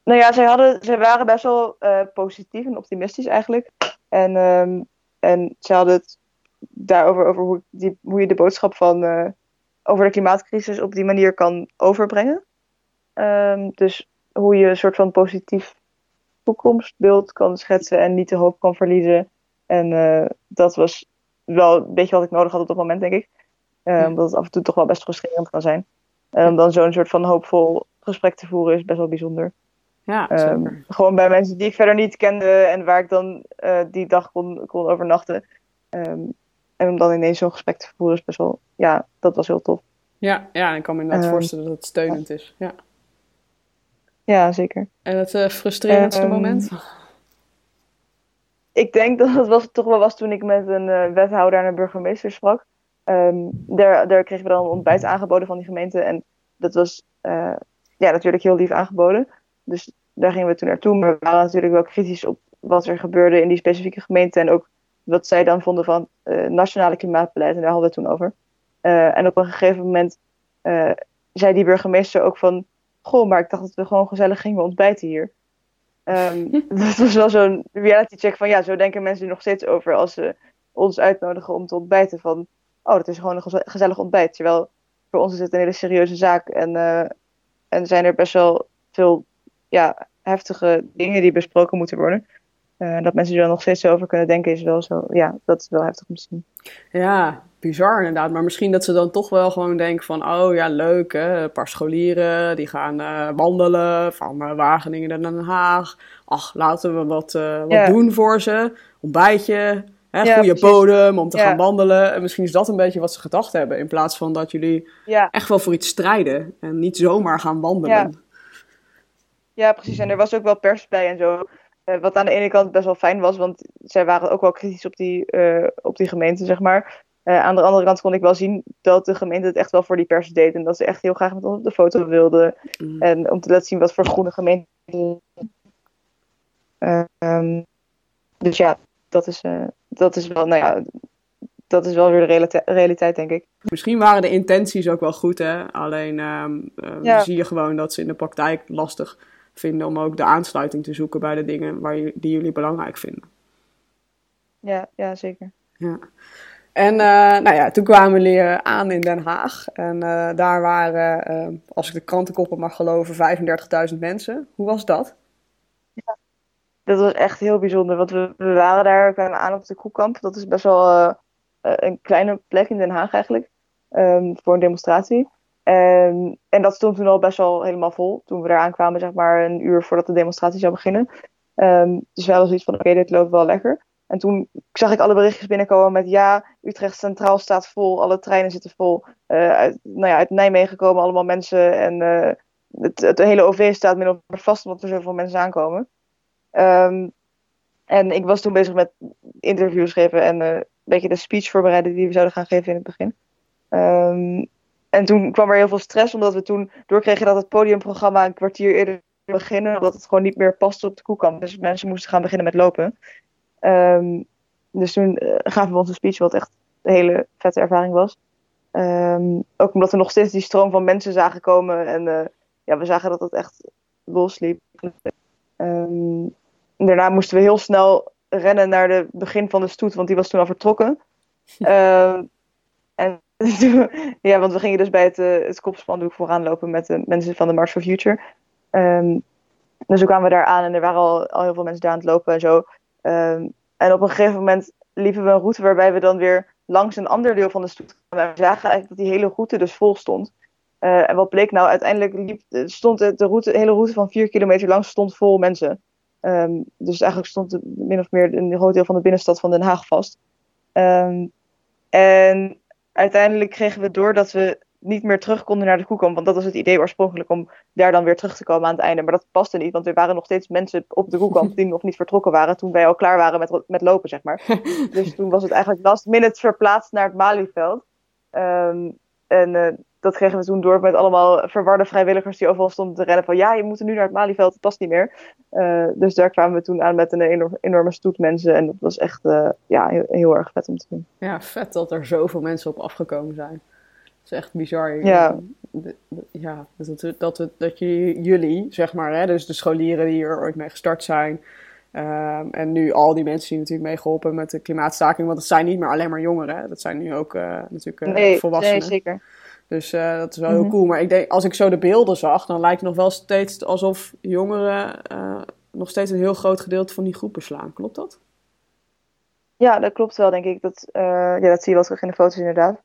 Nou ja, zij, hadden, zij waren best wel uh, positief en optimistisch eigenlijk. En, um, en ze hadden het daarover over hoe, die, hoe je de boodschap van over de klimaatcrisis op die manier kan overbrengen. Um, dus hoe je een soort van positief toekomstbeeld kan schetsen en niet de hoop kan verliezen. En uh, dat was wel een beetje wat ik nodig had op dat moment, denk ik. Uh, omdat het af en toe toch wel best frustrerend kan zijn. En om dan zo'n soort van hoopvol gesprek te voeren is best wel bijzonder. Ja, um, gewoon bij mensen die ik verder niet kende en waar ik dan uh, die dag kon, kon overnachten. Um, en om dan ineens zo'n gesprek te voeren is best wel, ja, dat was heel tof. Ja, ja ik kan me inderdaad um, voorstellen dat het steunend ja. is. Ja. Ja, zeker. En het uh, frustrerendste moment? Ik denk dat het was, toch wel was toen ik met een uh, wethouder en een burgemeester sprak. daar, daar kregen we dan een ontbijt aangeboden van die gemeente. En dat was uh, ja, natuurlijk heel lief aangeboden. Dus daar gingen we toen naartoe. Maar we waren natuurlijk wel kritisch op wat er gebeurde in die specifieke gemeente. En ook wat zij dan vonden van uh, nationale klimaatbeleid. En daar hadden we het toen over. Uh, en op een gegeven moment zei die burgemeester ook van... goh, maar ik dacht dat we gewoon gezellig gingen ontbijten hier. Um, dat was wel zo'n reality check van, ja, zo denken mensen er nog steeds over als ze ons uitnodigen om te ontbijten. Van, oh, dat is gewoon een gezellig ontbijt. Terwijl voor ons is het een hele serieuze zaak en, uh, en zijn er best wel veel ja, heftige dingen die besproken moeten worden. Uh, dat mensen er dan nog steeds over kunnen denken, is wel zo. Ja, dat is wel heftig om te zien. Ja, bizar inderdaad. Maar misschien dat ze dan toch wel gewoon denken van... oh ja, leuk hè, een paar scholieren die gaan uh, wandelen van uh, Wageningen naar Den Haag. Ach, laten we wat, wat ja. doen voor ze. Ontbijtje, hè, ja, goede precies. bodem om te ja. gaan wandelen. En misschien is dat een beetje wat ze gedacht hebben... in plaats van dat jullie echt wel voor iets strijden... en niet zomaar gaan wandelen. Ja, precies. En er was ook wel pers bij en zo... Wat aan de ene kant best wel fijn was, want zij waren ook wel kritisch op die, op die gemeente, zeg maar. Uh, aan de andere kant kon ik wel zien dat de gemeente het echt wel voor die pers deed. En dat ze echt heel graag met ons op de foto wilden. Mm. En om te laten zien wat voor groene gemeente. Um, dus ja, dat is, dat is wel, nou ja, dat is wel weer de realiteit, denk ik. Misschien waren de intenties ook wel goed, hè? Alleen um, ja. zie je gewoon dat ze in de praktijk lastig vinden om ook de aansluiting te zoeken bij de dingen waar die jullie belangrijk vinden. Ja, ja zeker. Ja. En uh, nou ja, toen kwamen jullie aan in Den Haag. En uh, daar waren, uh, als ik de krantenkoppen mag geloven, 35.000 mensen. Hoe was dat? Ja, dat was echt heel bijzonder. Want we, we waren daar, we aan op de Koekamp. Dat is best wel een kleine plek in Den Haag eigenlijk. Um, voor een demonstratie. En, en dat stond toen al best wel helemaal vol. Toen we daar aankwamen, zeg maar een uur voordat de demonstratie zou beginnen. Um, dus we hadden zoiets van, oké, dit loopt wel lekker. En toen zag ik alle berichtjes binnenkomen met ja, Utrecht Centraal staat vol, alle treinen zitten vol. Uh, uit, nou ja, Nijmegen komen allemaal mensen en uh, het, het, hele OV staat min of meer vast omdat er zoveel mensen aankomen. Um, en ik was toen bezig met interviews geven en uh, een beetje de speech voorbereiden die we zouden gaan geven in het begin. Um, en toen kwam er heel veel stress, omdat we toen doorkregen dat het podiumprogramma een kwartier eerder beginnen, omdat het gewoon niet meer paste op de koekamp. Dus mensen moesten gaan beginnen met lopen. Um, dus toen uh, gaven we ons een speech, wat echt een hele vette ervaring was. Um, ook omdat we nog steeds die stroom van mensen zagen komen. En uh, ja, we zagen dat het echt losliep. Um, daarna moesten we heel snel rennen naar het begin van de stoet, want die was toen al vertrokken. en ja, want we gingen dus bij het, uh, het kopspandoek vooraan lopen met de mensen van de March for Future. dus toen kwamen we daar aan en er waren al, al heel veel mensen daar aan het lopen en zo. Um, en op een gegeven moment liepen we een route waarbij we dan weer langs een ander deel van de stoet kwamen. En we zagen eigenlijk dat die hele route dus vol stond. Uh, en wat bleek nou? Uiteindelijk liep, stond de, de, route, de hele route van vier kilometer lang stond vol mensen. Um, dus eigenlijk stond min of meer een groot deel van de binnenstad van Den Haag vast. Um, en uiteindelijk kregen we door dat we niet meer terug konden naar de koekamp. Want dat was het idee oorspronkelijk om daar dan weer terug te komen aan het einde. Maar dat paste niet, want er waren nog steeds mensen op de koekamp die nog niet vertrokken waren. Toen wij al klaar waren met, met lopen, zeg maar. dus toen was het eigenlijk last minute verplaatst naar het Malieveld. Um, en uh, dat kregen we toen door met allemaal verwarde vrijwilligers die overal stonden te rennen van ja, je moet nu naar het Malieveld, het past niet meer. Uh, dus daar kwamen we toen aan met een enorme, enorme stoet mensen en dat was echt uh, ja, heel, heel, erg vet om te zien. Ja, vet dat er zoveel mensen op afgekomen zijn. Dat is echt bizar. Ja. Ja, dat, dat, dat, dat jullie, zeg maar, hè, dus de scholieren die hier ooit mee gestart zijn, um, en nu al die mensen die natuurlijk meegeholpen met de klimaatstaking, want het zijn niet meer alleen maar jongeren, hè, dat zijn nu ook uh, natuurlijk uh, nee, volwassenen. Nee, zeker. Dus uh, dat is wel mm -hmm. heel cool. Maar ik denk, als ik zo de beelden zag, dan lijkt het nog wel steeds alsof jongeren nog steeds een heel groot gedeelte van die groep beslaan. Klopt dat? Ja, dat klopt wel, denk ik. Dat, ja, dat zie je wel terug in de foto's inderdaad.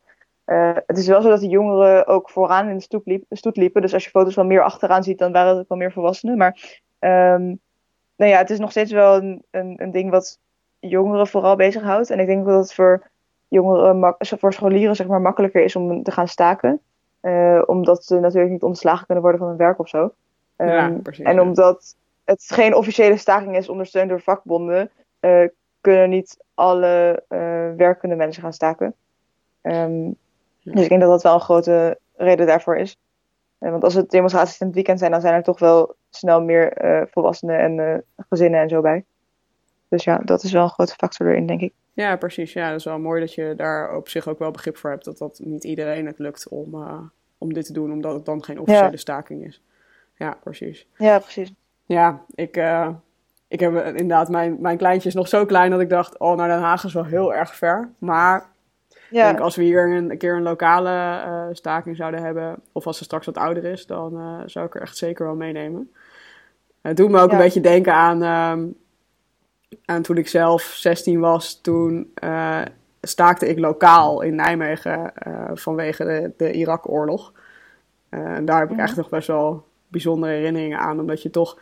Uh, het is wel zo dat de jongeren ook vooraan in de stoet, liep, stoet, liepen. Dus als je foto's van meer achteraan ziet, dan waren het ook wel meer volwassenen. Maar um, nou ja, het is nog steeds wel een, een, een, ding wat jongeren vooral bezighoudt. En ik denk dat het voor jongeren, voor scholieren zeg maar, makkelijker is om te gaan staken. Uh, omdat ze natuurlijk niet ontslagen kunnen worden van hun werk of zo. Um, ja, precies, en omdat het geen officiële staking is ondersteund door vakbonden, uh, kunnen niet alle werkende mensen gaan staken. Um, dus ik denk dat dat wel een grote reden daarvoor is. Want als het demonstraties in het weekend zijn, dan zijn er toch wel snel meer uh, volwassenen en uh, gezinnen en zo bij. Dus ja, dat is wel een grote factor erin, denk ik. Ja, precies. Ja, dat is wel mooi dat je daar op zich ook wel begrip voor hebt. Dat dat niet iedereen het lukt om, uh, om dit te doen, omdat het dan geen officiële ja. staking is. Ja, precies. Ja, precies. Ja, ik, ik heb inderdaad, mijn, mijn kleintje is nog zo klein dat ik dacht, oh, naar Den Haag is wel heel erg ver. Maar ja. denk als we hier een, een keer een lokale uh, staking zouden hebben, of als ze straks wat ouder is, dan uh, zou ik er echt zeker wel meenemen. Het doet me ook een beetje denken aan, um, aan toen ik zelf 16 was. Toen uh, staakte ik lokaal in Nijmegen vanwege de, de Irak-oorlog. en daar heb ik echt nog best wel bijzondere herinneringen aan, omdat je toch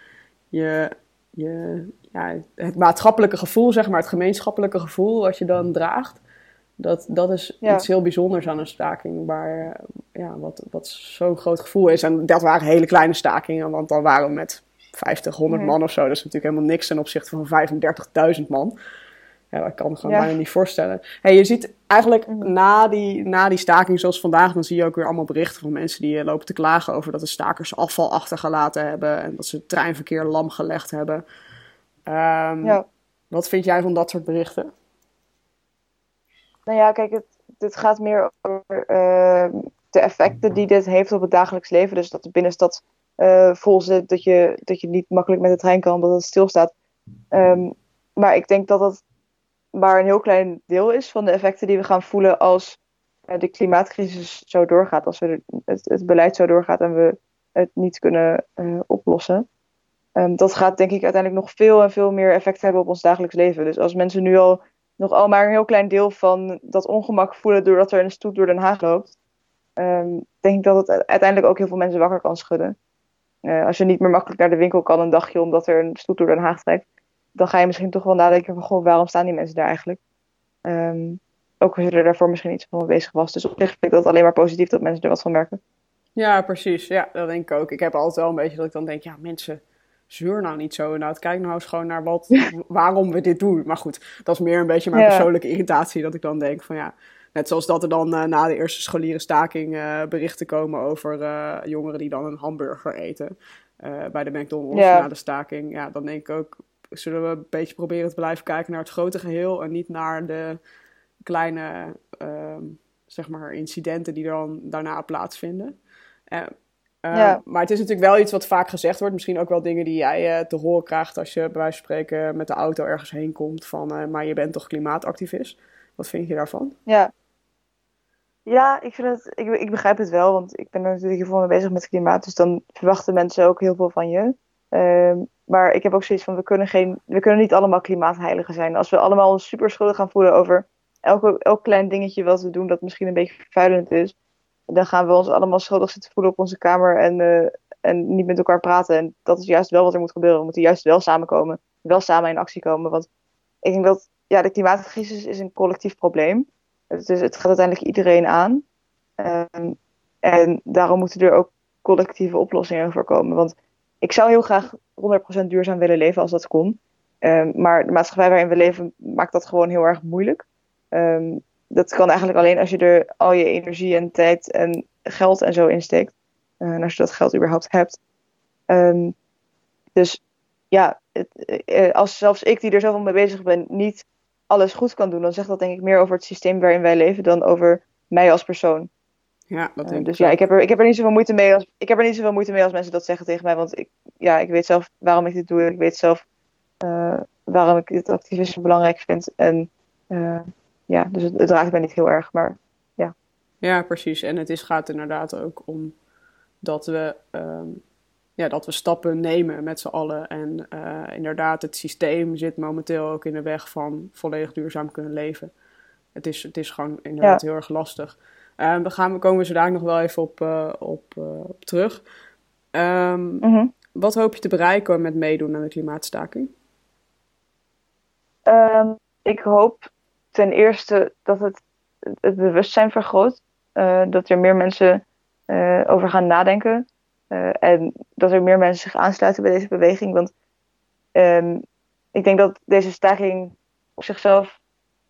je, je, ja, het maatschappelijke gevoel, zeg maar, het gemeenschappelijke gevoel wat je dan draagt, dat, dat is iets heel bijzonders aan een staking, waar, ja, wat, wat zo'n groot gevoel is. En dat waren hele kleine stakingen, want dan waren we met 50, 100 man of zo. Dat is natuurlijk helemaal niks ten opzichte van 35.000 man. Ja, dat kan ik gewoon bijna niet voorstellen. Hey, je ziet eigenlijk mm. na die, na die staking zoals vandaag, dan zie je ook weer allemaal berichten van mensen die eh, lopen te klagen over dat de stakers afval achtergelaten hebben en dat ze het treinverkeer lam gelegd hebben. Um, ja. Wat vind jij van dat soort berichten? Nou ja, kijk, het, dit gaat meer over uh, de effecten die dit heeft op het dagelijks leven. Dus dat de binnenstad uh, vol zit, dat je, dat je niet makkelijk met de trein kan omdat het stilstaat. Um, maar ik denk dat dat maar een heel klein deel is van de effecten die we gaan voelen als uh, de klimaatcrisis zo doorgaat. Als we het, beleid zo doorgaat en we het niet kunnen uh, oplossen. Um, dat gaat denk ik uiteindelijk nog veel en veel meer effect hebben op ons dagelijks leven. Dus als mensen nu al nog al maar een heel klein deel van dat ongemak voelen doordat er een stoet door Den Haag loopt, um, denk ik dat het uiteindelijk ook heel veel mensen wakker kan schudden. Uh, als je niet meer makkelijk naar de winkel kan een dagje omdat er een stoet door Den Haag trekt, dan ga je misschien toch wel nadenken van, goh, waarom staan die mensen daar eigenlijk? Um, ook als je er daarvoor misschien iets van bezig was. Dus op zich vind ik dat alleen maar positief dat mensen er wat van merken. Ja, precies. Ja, dat denk ik ook. Ik heb altijd wel een beetje dat ik dan denk, ja, mensen, zeur nou niet zo. Nou, kijk nou eens gewoon naar wat, waarom we dit doen. Maar goed, dat is meer een beetje mijn persoonlijke irritatie. Dat ik dan denk van ja, net zoals dat er dan uh, na de eerste scholieren staking uh, berichten komen over uh, jongeren die dan een hamburger eten. bij de McDonald's na de staking. Ja, dan denk ik ook, zullen we een beetje proberen te blijven kijken naar het grote geheel. En niet naar de kleine, ehm, zeg maar, incidenten die dan daarna plaatsvinden. Ehm, ja. Maar het is natuurlijk wel iets wat vaak gezegd wordt. Misschien ook wel dingen die jij uh, te horen krijgt als je bij wijze van spreken met de auto ergens heen komt. Van, uh, maar je bent toch klimaatactivist? Wat vind je daarvan? Ja, ja ik, vind het, ik, ik begrijp het wel. Want ik ben er natuurlijk hiervoor mee bezig met klimaat. Dus dan verwachten mensen ook heel veel van je. Uh, maar ik heb ook zoiets van, we kunnen, geen, we kunnen niet allemaal klimaatheiligen zijn. Als we allemaal ons super schuldig gaan voelen over elke, elk klein dingetje wat we doen dat misschien een beetje vervuilend is dan gaan we ons allemaal schuldig zitten voelen op onze kamer en, uh, en niet met elkaar praten. En dat is juist wel wat er moet gebeuren. We moeten juist wel samenkomen, wel samen in actie komen. Want ik denk dat ja, de klimaatcrisis is een collectief probleem. Dus het gaat uiteindelijk iedereen aan. Um, en daarom moeten er ook collectieve oplossingen voor komen. Want ik zou heel graag 100% duurzaam willen leven als dat kon. Um, maar de maatschappij waarin we leven maakt dat gewoon heel erg moeilijk. Um, dat kan eigenlijk alleen als je er al je energie en tijd en geld en zo insteekt. Uh, en als je dat geld überhaupt hebt. Um, dus ja, het, uh, als zelfs ik die er zoveel mee bezig ben, niet alles goed kan doen, dan zegt dat denk ik meer over het systeem waarin wij leven dan over mij als persoon. Ja, dat denk uh, dus ja, ik heb, er, ik heb er niet zoveel moeite mee als ik heb er niet zoveel moeite mee als mensen dat zeggen tegen mij, want ik, ja, ik weet zelf waarom ik dit doe. Ik weet zelf waarom ik dit activisme belangrijk vind. En ja, dus het, het raakt mij niet heel erg, maar ja. Ja, precies. En het is, gaat inderdaad ook om dat we, um, ja, dat we stappen nemen met z'n allen. En uh, inderdaad, het systeem zit momenteel ook in de weg van volledig duurzaam kunnen leven. Het is, het is gewoon inderdaad heel erg lastig. Uh, we, gaan, we komen zo dadelijk nog wel even op, uh, op, op, terug. Um, mm -hmm. Wat hoop je te bereiken met meedoen aan de klimaatstaking? Um, ik hoop ten eerste dat het het bewustzijn vergroot. Uh, dat er meer mensen uh, over gaan nadenken. Uh, en dat er meer mensen zich aansluiten bij deze beweging. Want um, ik denk dat deze staking op zichzelf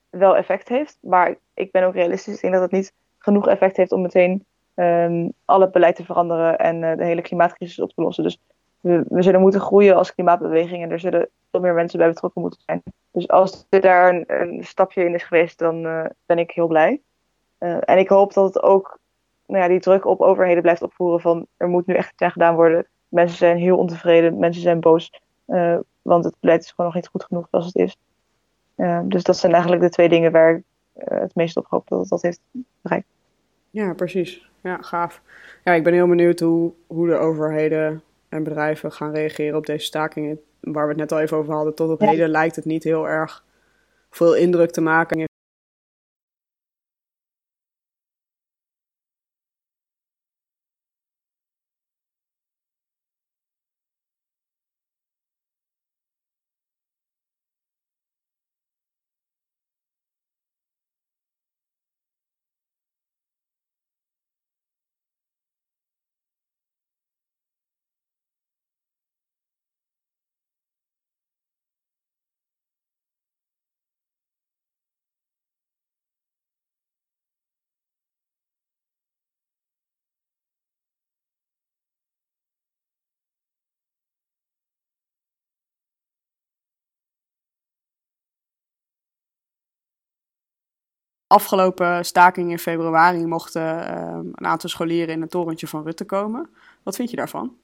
wel effect heeft. Maar ik ben ook realistisch. Ik denk dat het niet genoeg effect heeft om meteen um, al het beleid te veranderen en de hele klimaatcrisis op te lossen. Dus we, we zullen moeten groeien als klimaatbeweging. En er zullen veel meer mensen bij betrokken moeten zijn. Dus als er daar een, een stapje in is geweest, dan uh, ben ik heel blij. Uh, en ik hoop dat het ook nou ja, die druk op overheden blijft opvoeren van er moet nu echt iets aan gedaan worden. Mensen zijn heel ontevreden, mensen zijn boos. Uh, want het beleid is gewoon nog niet goed genoeg zoals het is. Dus dat zijn eigenlijk de twee dingen waar ik het meest op hoop dat het dat heeft bereikt. Ja, precies. Ja, gaaf. Ja, ik ben heel benieuwd hoe, hoe de overheden en bedrijven gaan reageren op deze stakingen. Waar we het net al even over hadden. Tot op ja. heden lijkt het niet heel erg veel indruk te maken. Afgelopen staking in februari mochten uh, een aantal scholieren in het torentje van Rutte komen. Wat vind je daarvan?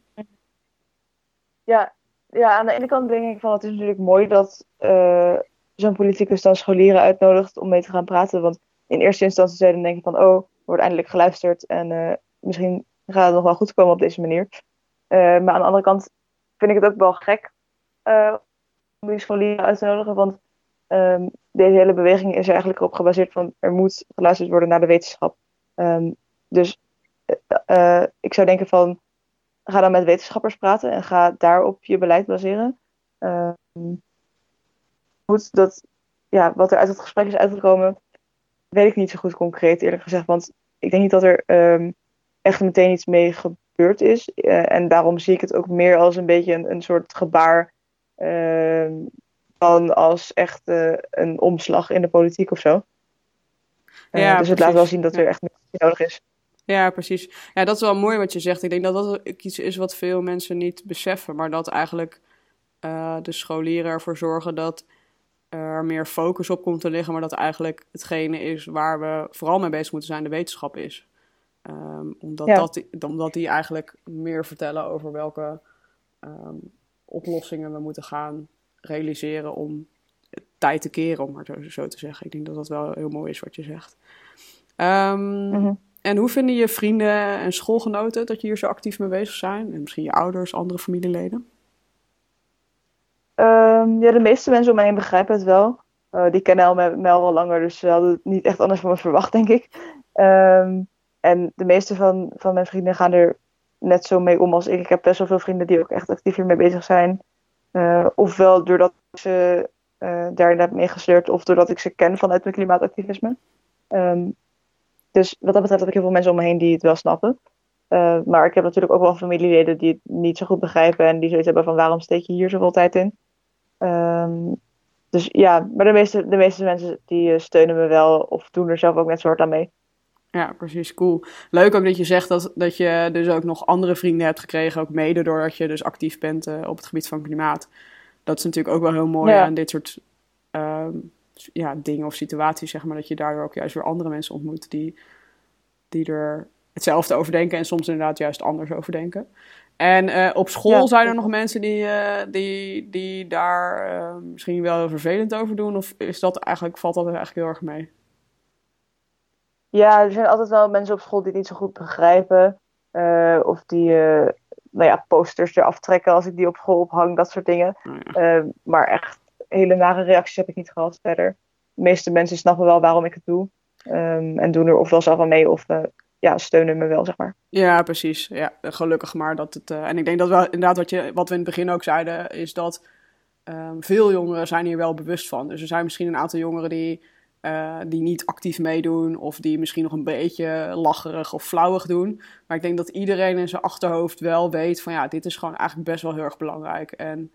Ja, ja aan de ene kant denk ik van het is natuurlijk mooi dat uh, zo'n politicus dan scholieren uitnodigt om mee te gaan praten. Want in eerste instantie dan denken van oh, wordt eindelijk geluisterd en uh, misschien gaat het nog wel goed komen op deze manier. maar aan de andere kant vind ik het ook wel gek om die scholieren uit te nodigen. Want um, deze hele beweging is eigenlijk op gebaseerd van er moet geluisterd worden naar de wetenschap. Um, dus uh, ik zou denken van ga dan met wetenschappers praten en ga daarop je beleid baseren. Um, goed, dat, ja, wat er uit het gesprek is uitgekomen, weet ik niet zo goed concreet eerlijk gezegd. Want ik denk niet dat er um, echt meteen iets mee gebeurd is. Uh, en daarom zie ik het ook meer als een beetje een, een soort gebaar dan als echt uh, een omslag in de politiek of zo. Uh, ja, dus het laat wel zien dat er echt nodig is. Ja, precies. Ja, dat is wel mooi wat je zegt. Ik denk dat dat iets is wat veel mensen niet beseffen, maar dat eigenlijk uh, de scholieren ervoor zorgen dat er meer focus op komt te liggen, maar dat eigenlijk hetgene is waar we vooral mee bezig moeten zijn, de wetenschap is. Um, omdat, ja. dat, omdat die eigenlijk meer vertellen over welke um, oplossingen we moeten gaan realiseren om tijd te keren, om maar zo te zeggen. Ik denk dat dat wel heel mooi is wat je zegt. Um, mm-hmm. En hoe vinden je vrienden en schoolgenoten dat je hier zo actief mee bezig zijn? En misschien je ouders, andere familieleden? Um, ja, de meeste mensen om mij heen begrijpen het wel. Uh, die kennen mij, al wel langer, dus ze hadden het niet echt anders van me verwacht, denk ik. Um, en de meeste van, van mijn vrienden gaan er net zo mee om als ik. Ik heb best wel veel vrienden die ook echt actief hiermee bezig zijn. Uh, ofwel doordat ze uh, daarin heb meegesleurd, of doordat ik ze ken vanuit mijn klimaatactivisme. Um, dus wat dat betreft heb ik heel veel mensen om me heen die het wel snappen. Uh, maar ik heb natuurlijk ook wel familieleden die het niet zo goed begrijpen en die zoiets hebben van waarom steek je hier zoveel tijd in. Um, dus ja, maar de meeste, de meeste mensen die steunen me wel of doen er zelf ook net zo hard aan mee. Ja, precies. Cool. Leuk ook dat je zegt dat, dat je dus ook nog andere vrienden hebt gekregen, ook mede doordat je dus actief bent uh, op het gebied van klimaat. Dat is natuurlijk ook wel heel mooi ja. aan dit soort um, ja, dingen of situaties, zeg maar, dat je daardoor ook juist weer andere mensen ontmoet die, die er hetzelfde over denken en soms inderdaad juist anders over denken. En uh, op school ja, zijn er nog mensen die, uh, die, die daar misschien wel heel vervelend over doen? Of is dat eigenlijk, valt dat eigenlijk heel erg mee? Ja, er zijn altijd wel mensen op school die het niet zo goed begrijpen. Uh, of die uh, nou ja, posters eraf trekken als ik die op school ophang, dat soort dingen. Ja. uh, maar echt hele nare reacties heb ik niet gehad verder. De meeste mensen snappen wel waarom ik het doe. Um, en doen er ofwel zelf aan mee of ja, steunen me wel, zeg maar. Ja, precies. Ja, gelukkig maar dat het... en ik denk dat wel inderdaad wat, je, wat we in het begin ook zeiden, is dat um, veel jongeren zijn hier wel bewust van. Dus er zijn misschien een aantal jongeren die uh, die niet actief meedoen of die misschien nog een beetje lacherig of flauwig doen. Maar ik denk dat iedereen in zijn achterhoofd wel weet van ja, dit is gewoon eigenlijk best wel heel erg belangrijk. En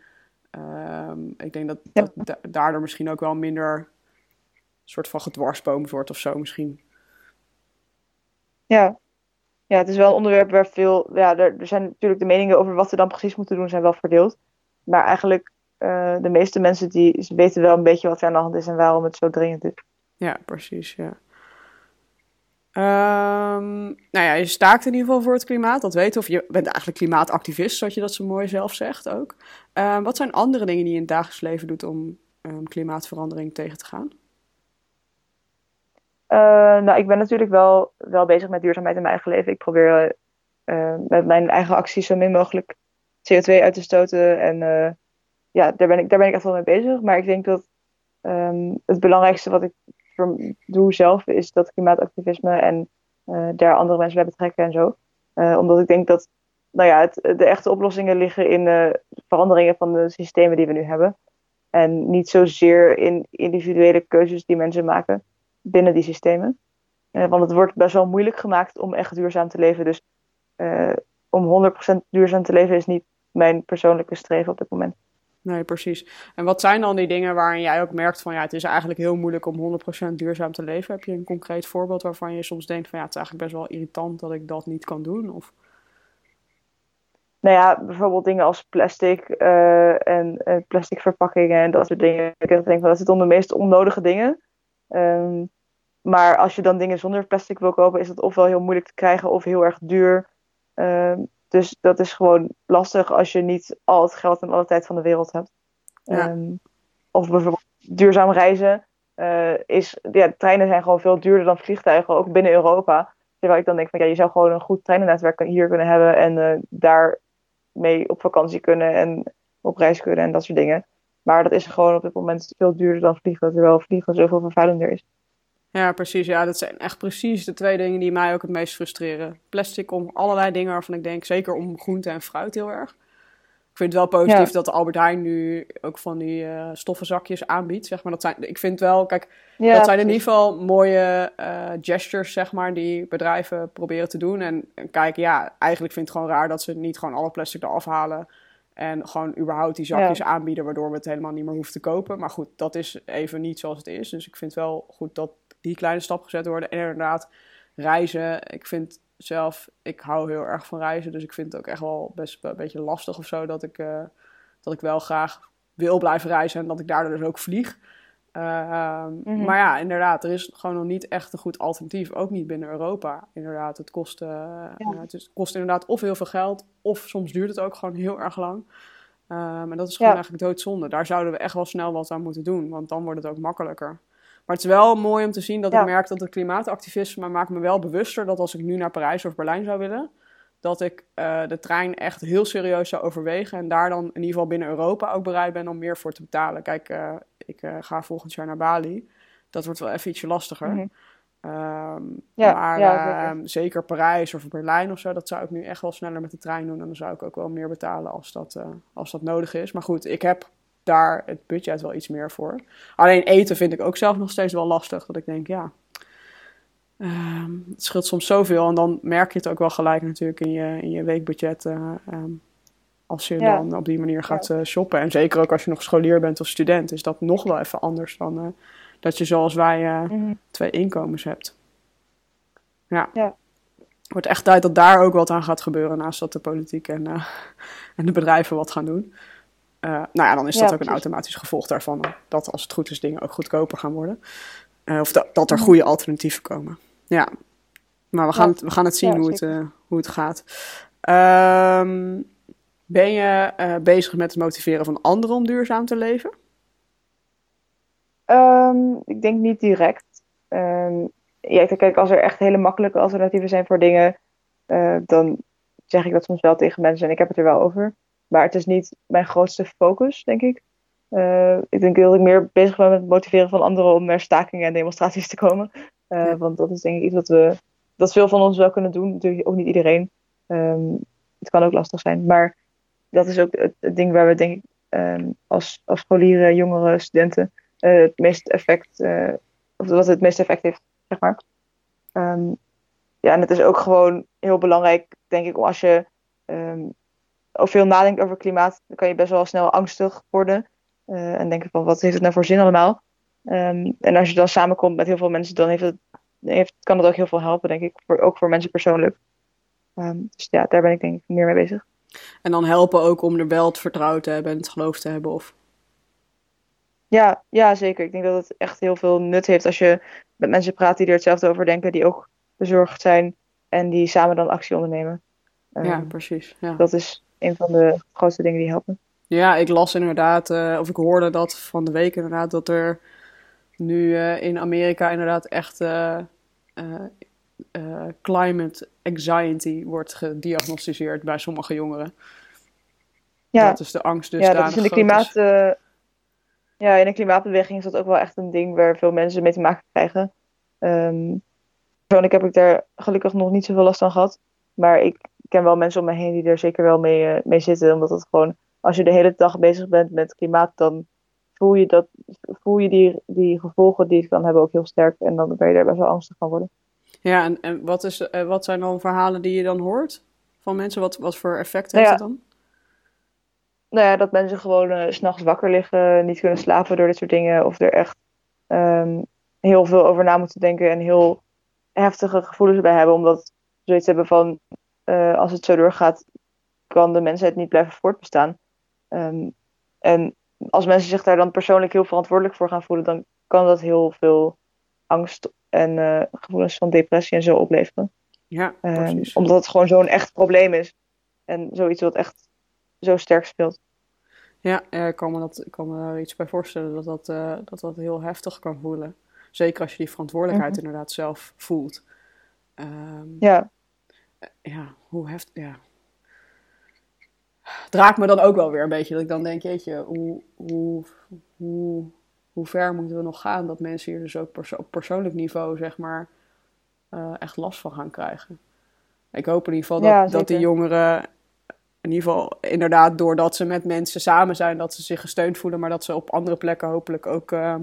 uh, ik denk dat, ja. dat daardoor misschien ook wel minder soort van gedwarsboomd wordt of zo misschien. Ja. ja, het is wel een onderwerp waar veel, ja, er, er zijn natuurlijk de meningen over wat we dan precies moeten doen zijn wel verdeeld. Maar eigenlijk uh, de meeste mensen die weten wel een beetje wat er aan de hand is en waarom het zo dringend is. Ja, precies, ja. Ehm, nou ja, je staakt in ieder geval voor het klimaat, dat weet Of je bent eigenlijk klimaatactivist, zoals je dat zo mooi zelf zegt ook. Ehm, wat zijn andere dingen die je in het dagelijks leven doet om um, klimaatverandering tegen te gaan? Uh, nou, ik ben natuurlijk wel, wel bezig met duurzaamheid in mijn eigen leven. Ik probeer met mijn eigen acties zo min mogelijk CO2 uit te stoten. En uh, ja, daar ben, ik, daar ben ik echt wel mee bezig. Maar ik denk dat het belangrijkste wat ik doe zelf is dat klimaatactivisme en daar andere mensen bij betrekken en zo. omdat ik denk dat nou ja, het, de echte oplossingen liggen in de veranderingen van de systemen die we nu hebben. En niet zozeer in individuele keuzes die mensen maken binnen die systemen. Uh, want het wordt best wel moeilijk gemaakt om echt duurzaam te leven. Dus uh, om 100% duurzaam te leven is niet mijn persoonlijke streven op dit moment. Nee, precies. En wat zijn dan die dingen waarin jij ook merkt van ja, het is eigenlijk heel moeilijk om 100% duurzaam te leven? Heb je een concreet voorbeeld waarvan je soms denkt van ja, het is eigenlijk best wel irritant dat ik dat niet kan doen? Of nou ja, bijvoorbeeld dingen als plastic uh, en uh, plastic verpakkingen en dat soort dingen. Ik denk van dat zit onder de meest onnodige dingen. Um, maar als je dan dingen zonder plastic wil kopen, is dat ofwel heel moeilijk te krijgen of heel erg duur. Um, dus dat is gewoon lastig als je niet al het geld en alle tijd van de wereld hebt. Ja. Um, of bijvoorbeeld duurzaam reizen. Uh, is, ja, treinen zijn gewoon veel duurder dan vliegtuigen, ook binnen Europa. Terwijl ik dan denk van ja, je zou gewoon een goed treinennetwerk hier kunnen hebben en uh, daar mee op vakantie kunnen en op reis kunnen en dat soort dingen. Maar dat is gewoon op dit moment veel duurder dan vliegen, terwijl vliegen zoveel vervuilender is. Ja, precies. Ja, dat zijn echt precies de twee dingen die mij ook het meest frustreren. Plastic om allerlei dingen waarvan ik denk, zeker om groente en fruit heel erg. Ik vind het wel positief dat Albert Heijn nu ook van die uh, stoffen zakjes aanbiedt. Zeg maar. dat zijn, ik vind wel, kijk, dat zijn in ieder geval mooie uh, gestures, zeg maar, die bedrijven proberen te doen. En, en, kijk, ja, eigenlijk vind ik het gewoon raar dat ze niet gewoon alle plastic eraf halen. En gewoon überhaupt die zakjes aanbieden, waardoor we het helemaal niet meer hoeven te kopen. Maar goed, dat is even niet zoals het is. Dus ik vind wel goed dat die kleine stap gezet worden. En inderdaad, reizen. Ik vind zelf, ik hou heel erg van reizen. Dus ik vind het ook echt wel best een beetje lastig of zo dat ik, uh, dat ik wel graag wil blijven reizen en dat ik daardoor dus ook vlieg. Uh, mm-hmm. Maar ja, inderdaad, er is gewoon nog niet echt een goed alternatief. Ook niet binnen Europa. Inderdaad, het kost, uh, ja. het kost inderdaad of heel veel geld, of soms duurt het ook gewoon heel erg lang. Um, en dat is gewoon ja. eigenlijk doodzonde. Daar zouden we echt wel snel wat aan moeten doen, want dan wordt het ook makkelijker. Maar het is wel mooi om te zien dat ja. ik merk dat het klimaatactivisme maakt me wel bewuster dat als ik nu naar Parijs of Berlijn zou willen, dat ik uh, de trein echt heel serieus zou overwegen. En daar dan in ieder geval binnen Europa ook bereid ben om meer voor te betalen. Kijk, uh, ik uh, ga volgend jaar naar Bali. Dat wordt wel even ietsje lastiger. Mm -hmm. um, ja, maar ja, zeker. zeker. Parijs of Berlijn of zo, dat zou ik nu echt wel sneller met de trein doen. En dan zou ik ook wel meer betalen als dat, als dat nodig is. Maar goed, ik heb daar het budget wel iets meer voor. Alleen eten vind ik ook zelf nog steeds wel lastig. Dat ik denk, ja, um, het scheelt soms zoveel. En dan merk je het ook wel gelijk natuurlijk in je, in je weekbudget. Uh, um, als je ja. dan op die manier gaat uh, shoppen. En zeker ook als je nog scholier bent of student, is dat nog wel even anders dan uh, dat je zoals wij mm -hmm. twee inkomens hebt. Ja. ja. Wordt echt tijd dat daar ook wat aan gaat gebeuren naast dat de politiek en, en de bedrijven wat gaan doen. Uh, nou ja, dan is dat ja, ook precies. een automatisch gevolg daarvan. Dat als het goed is, dingen ook goedkoper gaan worden. Uh, of dat, dat er goede alternatieven komen. Ja, maar we gaan, ja. het, we gaan het zien ja, hoe, het, uh, hoe het gaat. Um, ben je bezig met het motiveren van anderen om duurzaam te leven? Um, ik denk niet direct. Um, ja, kijk, als er echt hele makkelijke alternatieven zijn voor dingen, dan zeg ik dat soms wel tegen mensen en ik heb het er wel over. Maar het is niet mijn grootste focus, denk ik. Uh, ik denk dat ik meer bezig ben met het motiveren van anderen om naar stakingen en demonstraties te komen. Uh, ja. Want dat is denk ik iets wat we, dat veel van ons wel kunnen doen. Natuurlijk ook niet iedereen. Um, het kan ook lastig zijn. Maar dat is ook het, het ding waar we denk ik um, als, als scholieren, jongeren, studenten uh, het meeste effect, of wat het meeste effect heeft, zeg maar. Um, ja, en het is ook gewoon heel belangrijk, denk ik, als je of veel nadenkt over klimaat, dan kan je best wel snel angstig worden. Uh, en denken van, wat heeft het nou voor zin allemaal? Um, en als je dan samenkomt met heel veel mensen, dan heeft het, heeft, kan het ook heel veel helpen, denk ik. Voor, ook voor mensen persoonlijk. Um, dus ja, daar ben ik denk ik meer mee bezig. En dan helpen ook om er wel het vertrouwen te hebben en het geloof te hebben? Of... Ja, ja, zeker. Ik denk dat het echt heel veel nut heeft als je met mensen praat die er hetzelfde over denken. Die ook bezorgd zijn en die samen dan actie ondernemen. ja, Ehm, precies. Ja. Dat is een van de grootste dingen die helpen. Ja, ik las inderdaad, eh, of ik hoorde dat van de week inderdaad, dat er nu eh, in Amerika inderdaad echt eh, climate anxiety wordt gediagnosticeerd bij sommige jongeren. Ja, Dat is de angst dus ja dat is in de klimaat... ja, in de klimaatbeweging is dat ook wel echt een ding waar veel mensen mee te maken krijgen. Ehm persoonlijk heb ik daar gelukkig nog niet zoveel last van gehad. Maar ik ken wel mensen om me heen die er zeker wel mee, eh, mee zitten. Omdat het gewoon, als je de hele dag bezig bent met klimaat, dan voel je, dat, voel je die, die gevolgen die het kan hebben ook heel sterk. En dan ben je daar best wel angstig van worden. Ja, en, en wat, is, eh, wat zijn dan verhalen die je dan hoort van mensen? Wat, wat voor effect Nou heeft ja, het dan? Nou ja, dat mensen gewoon eh, 's s'nachts wakker liggen, niet kunnen slapen door dit soort dingen. Of er echt ehm, heel veel over na moeten denken en heel heftige gevoelens bij hebben. Omdat ze zoiets hebben van, eh, als het zo doorgaat, kan de mensheid niet blijven voortbestaan. Ehm, en als mensen zich daar dan persoonlijk heel verantwoordelijk voor gaan voelen, dan kan dat heel veel angst en eh, gevoelens van depressie en zo opleveren. Ja, precies. omdat het gewoon zo'n echt probleem is. En zoiets wat echt zo sterk speelt. Ja, ik kan me, dat, ik kan me daar iets bij voorstellen dat dat, eh, dat dat heel heftig kan voelen. Zeker als je die verantwoordelijkheid Mhm. inderdaad zelf voelt. Ehm, Ja, ja, hoe heftig, ja. Het raakt me dan ook wel weer een beetje. Dat ik dan denk, jeetje, hoe, hoe, hoe, hoe ver moeten we nog gaan dat mensen hier dus ook perso- op persoonlijk niveau, zeg maar, eh, echt last van gaan krijgen. Ik hoop in ieder geval dat, Ja, dat die jongeren, in ieder geval inderdaad doordat ze met mensen samen zijn, dat ze zich gesteund voelen, maar dat ze op andere plekken hopelijk ook eh,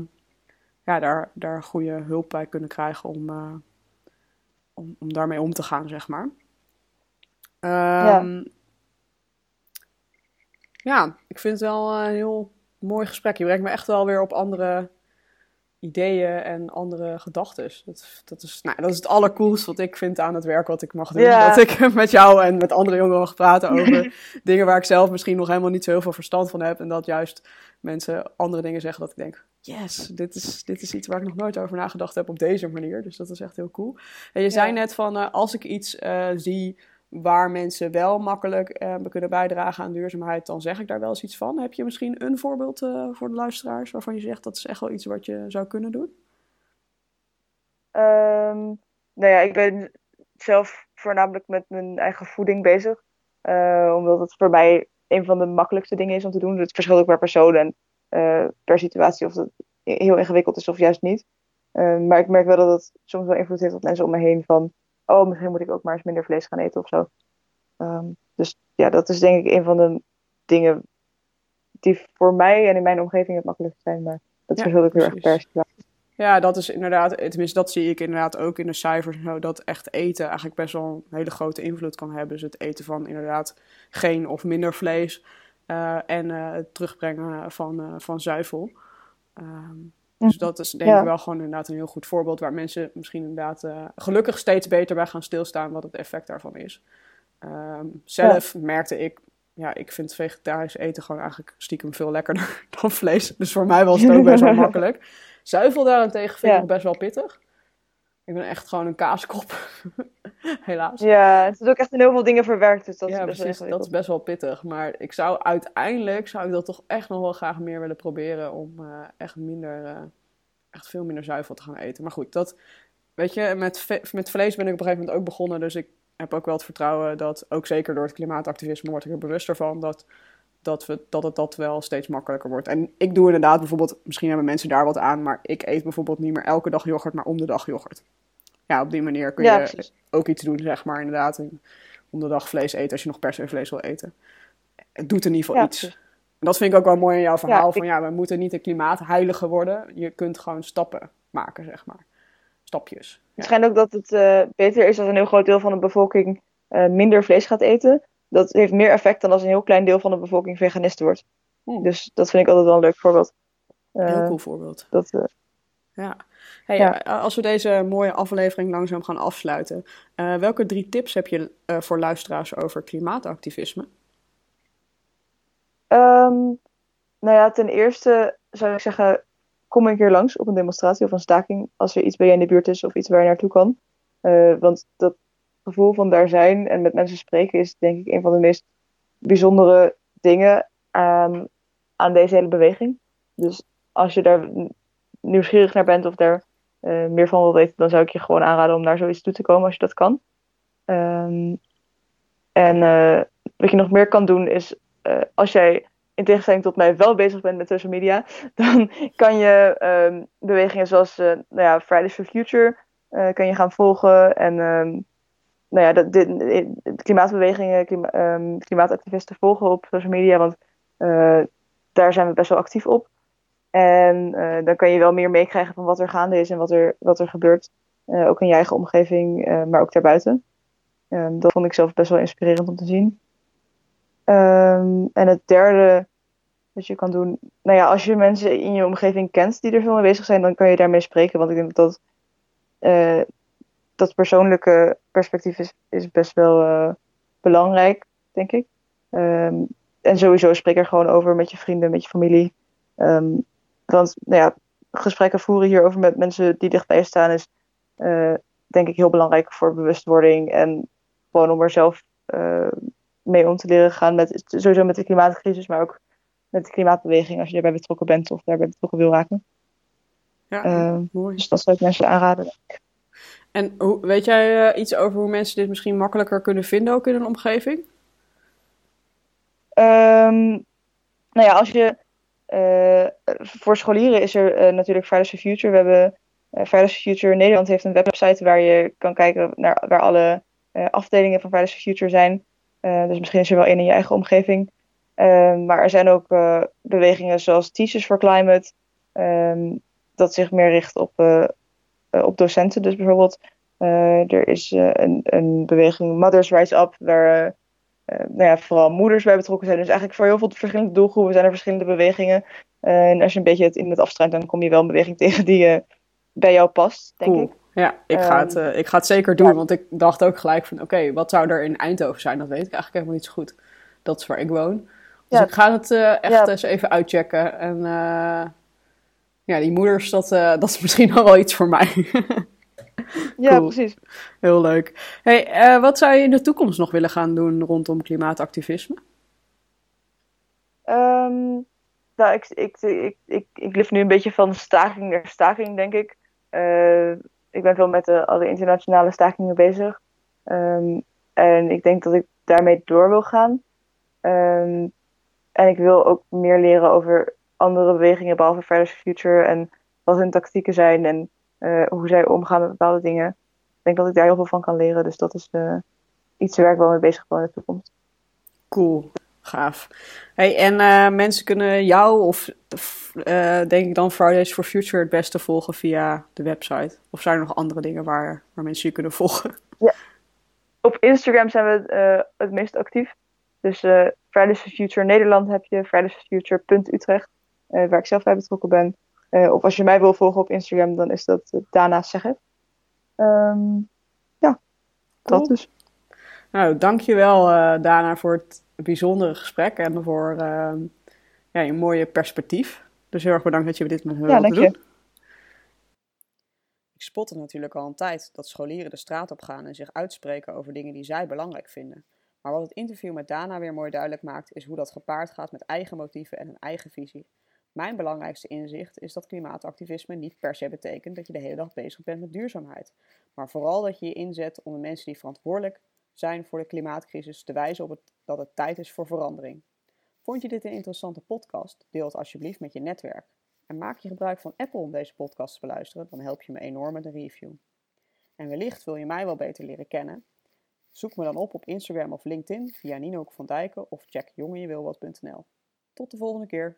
ja, daar, daar goede hulp bij kunnen krijgen om, eh, om, om daarmee om te gaan, zeg maar. Ehm, ja. ik vind het wel een heel mooi gesprek. Je brengt me echt wel weer op andere ideeën en andere gedachten. Dat, dat, is, nou, dat is het allercoolste wat ik vind aan het werk wat ik mag doen. Ja. Dat ik met jou en met andere jongeren mag praten over dingen waar ik zelf misschien nog helemaal niet zo heel veel verstand van heb. En dat juist mensen andere dingen zeggen dat ik denk, yes, dit is, dit is iets waar ik nog nooit over nagedacht heb op deze manier. Dus dat is echt heel cool. En je zei Ja. net van, eh, als ik iets eh, zie waar mensen wel makkelijk eh, kunnen bijdragen aan duurzaamheid, dan zeg ik daar wel eens iets van. Heb je misschien een voorbeeld eh, voor de luisteraars waarvan je zegt dat is echt wel iets wat je zou kunnen doen? Ehm, nou ja, ik ben zelf voornamelijk met mijn eigen voeding bezig. Eh, omdat het voor mij een van de makkelijkste dingen is om te doen. Het verschilt ook per persoon en per situatie of het heel ingewikkeld is of juist niet. Eh, maar ik merk wel dat het soms wel invloed heeft op mensen om me heen van... Oh, misschien moet ik ook maar eens minder vlees gaan eten of zo. Ehm, dus ja, dat is denk ik een van de dingen die voor mij en in mijn omgeving het makkelijkst zijn. Maar dat Ja, verschilt ook heel erg per. Ja, dat is inderdaad, tenminste dat zie ik inderdaad ook in de cijfers en zo, dat echt eten eigenlijk best wel een hele grote invloed kan hebben. Dus het eten van inderdaad geen of minder vlees eh, en eh, het terugbrengen van, eh, van zuivel. Ehm, dus dat is denk Ja. ik wel gewoon inderdaad een heel goed voorbeeld waar mensen misschien inderdaad eh, gelukkig steeds beter bij gaan stilstaan wat het effect daarvan is. Ehm, zelf merkte ik, ja, ik vind vegetarisch eten gewoon eigenlijk stiekem veel lekkerder dan vlees. Dus voor mij was het ook best wel makkelijk. Zuivel daarentegen vind ik Ja. best wel pittig. Ik ben echt gewoon een kaaskop. Helaas. Ja, het is ook echt in heel veel dingen verwerkt. Dus dat ja, is best wel precies. Dat is best wel pittig. Maar ik zou uiteindelijk zou ik dat toch echt nog wel graag meer willen proberen om eh, echt minder, eh, echt veel minder zuivel te gaan eten. Maar goed, dat weet je, met, met vlees ben ik op een gegeven moment ook begonnen. Dus ik heb ook wel het vertrouwen dat, ook zeker door het klimaatactivisme, word ik er bewuster van dat, dat, we, dat het dat wel steeds makkelijker wordt. En ik doe inderdaad bijvoorbeeld, misschien hebben mensen daar wat aan, maar ik eet bijvoorbeeld niet meer elke dag yoghurt, maar om de dag yoghurt. Ja, op die manier kun je Ja, ook iets doen, zeg maar, inderdaad. En om de dag vlees eten als je nog per se vlees wil eten. Het doet in ieder geval Ja, iets. precies. En dat vind ik ook wel mooi in jouw verhaal. ik- Van ja, we moeten niet een klimaatheilige worden. Je kunt gewoon stappen maken, zeg maar. Stapjes. Het schijnt ook dat het eh, beter is als een heel groot deel van de bevolking eh, minder vlees gaat eten. Dat heeft meer effect dan als een heel klein deel van de bevolking veganist wordt. Oeh, Dus dat vind ik altijd wel een leuk voorbeeld. Eh, heel cool voorbeeld. dat, eh, Ja. Hey, Ja. eh, Als we deze mooie aflevering langzaam gaan afsluiten. eh, welke drie tips heb je eh, voor luisteraars over klimaatactivisme? Ehm, nou ja, ten eerste zou ik zeggen, kom een keer langs op een demonstratie of een staking als er iets bij je in de buurt is of iets waar je naartoe kan. Eh, want dat gevoel van daar zijn en met mensen spreken is denk ik een van de meest bijzondere dingen aan, aan deze hele beweging. Dus als je daar nieuwsgierig naar bent of daar uh, meer van wil weten, dan zou ik je gewoon aanraden om naar zoiets toe te komen als je dat kan. Um, en uh, wat je nog meer kan doen is, uh, als jij in tegenstelling tot mij wel bezig bent met social media, dan kan je um, bewegingen zoals nou ja, Fridays for Future kan je gaan volgen. En um, nou ja, de, klimaatbewegingen, klima, um, klimaatactivisten volgen op social media, want daar zijn we best wel actief op. En dan kan je wel meer meekrijgen van wat er gaande is en wat er, wat er gebeurt. ook in je eigen omgeving, maar ook daarbuiten. Um, dat vond ik zelf best wel inspirerend om te zien. Um, en het derde wat je kan doen, nou ja, als je mensen in je omgeving kent die er veel mee bezig zijn, dan kan je daarmee spreken. Want ik denk dat uh, dat persoonlijke perspectief is, is best wel uh, belangrijk, denk ik. Um, en sowieso spreek er gewoon over met je vrienden, met je familie. want nou ja, gesprekken voeren hierover met mensen die dichtbij je staan is, uh, denk ik, heel belangrijk voor bewustwording en gewoon om er zelf uh, mee om te leren gaan. Met, sowieso met de klimaatcrisis, maar ook met de klimaatbeweging als je daarbij betrokken bent of daarbij betrokken wil raken. Ja, uh, mooi. Dus dat zou ik mensen aanraden. En hoe, weet jij uh, iets over hoe mensen dit misschien makkelijker kunnen vinden ook in een omgeving? Um, nou ja, als je uh, voor scholieren is er natuurlijk Fridays for Future. We hebben Fridays for Future Nederland heeft een website waar je kan kijken naar waar alle uh, afdelingen van Fridays for Future zijn. Uh, dus misschien is er wel één in je eigen omgeving. Uh, maar er zijn ook bewegingen zoals Teachers for Climate, um, dat zich meer richt op, op docenten. Dus bijvoorbeeld, er is een, een, beweging Mothers Rise Up, waar nou ja, vooral moeders bij betrokken zijn. Dus eigenlijk voor heel veel verschillende doelgroepen zijn er verschillende bewegingen. en als je een beetje het in het afstruint, dan kom je wel een beweging tegen die bij jou past, denk cool. ik. Ja, ik ga, het, uh, ik ga het zeker doen, ja. want ik dacht ook gelijk van, oké, okay, wat zou er in Eindhoven zijn? Dat weet ik eigenlijk helemaal niet zo goed. Dat is waar ik woon. Dus ja. ik ga het uh, echt ja. eens even uitchecken. En uh, ja, die moeders, dat, dat is misschien nog wel iets voor mij. ja, precies. Heel leuk. Hey, wat zou je in de toekomst nog willen gaan doen rondom klimaatactivisme? Um, nou, ik, ik, ik, ik, ik leef nu een beetje van staking naar staking, denk ik ik ben veel met de, alle internationale stakingen bezig. Um, en ik denk dat ik daarmee door wil gaan. Um, en ik wil ook meer leren over andere bewegingen, behalve Fridays for Future. En wat hun tactieken zijn en uh, hoe zij omgaan met bepaalde dingen. Ik denk dat ik daar heel veel van kan leren. Dus dat is uh, iets waar ik wel mee bezig ben in de toekomst. Cool. Gaaf. Hey, en uh, mensen kunnen jou of denk ik dan Fridays for Future het beste volgen via de website? Of zijn er nog andere dingen waar, waar mensen je kunnen volgen? Ja. Op Instagram zijn we het meest actief. Dus Fridays for Future Nederland heb je, Fridays for Future.utrecht, waar ik zelf bij betrokken ben. of als je mij wil volgen op Instagram, dan is dat Dana Zeggen. Um, ja, cool. dat dus. Nou, dankjewel uh, Dana voor het bijzondere gesprek en voor uh, ja, je mooie perspectief. Dus heel erg bedankt dat je dit met me ja, wilde doen. Ik spotte natuurlijk al een tijd dat scholieren de straat op gaan en zich uitspreken over dingen die zij belangrijk vinden. Maar wat het interview met Dana weer mooi duidelijk maakt, is hoe dat gepaard gaat met eigen motieven en een eigen visie. Mijn belangrijkste inzicht is dat klimaatactivisme niet per se betekent dat je de hele dag bezig bent met duurzaamheid, maar vooral dat je je inzet om de mensen die verantwoordelijk zijn voor de klimaatcrisis te wijzen op het, dat het tijd is voor verandering. Vond je dit een interessante podcast? Deel het alsjeblieft met je netwerk. En maak je gebruik van Apple om deze podcast te beluisteren, dan help je me enorm met een review. En wellicht wil je mij wel beter leren kennen. Zoek me dan op op Instagram of LinkedIn via Nino van Dijken of check jongenjewilwat.nl. Tot de volgende keer.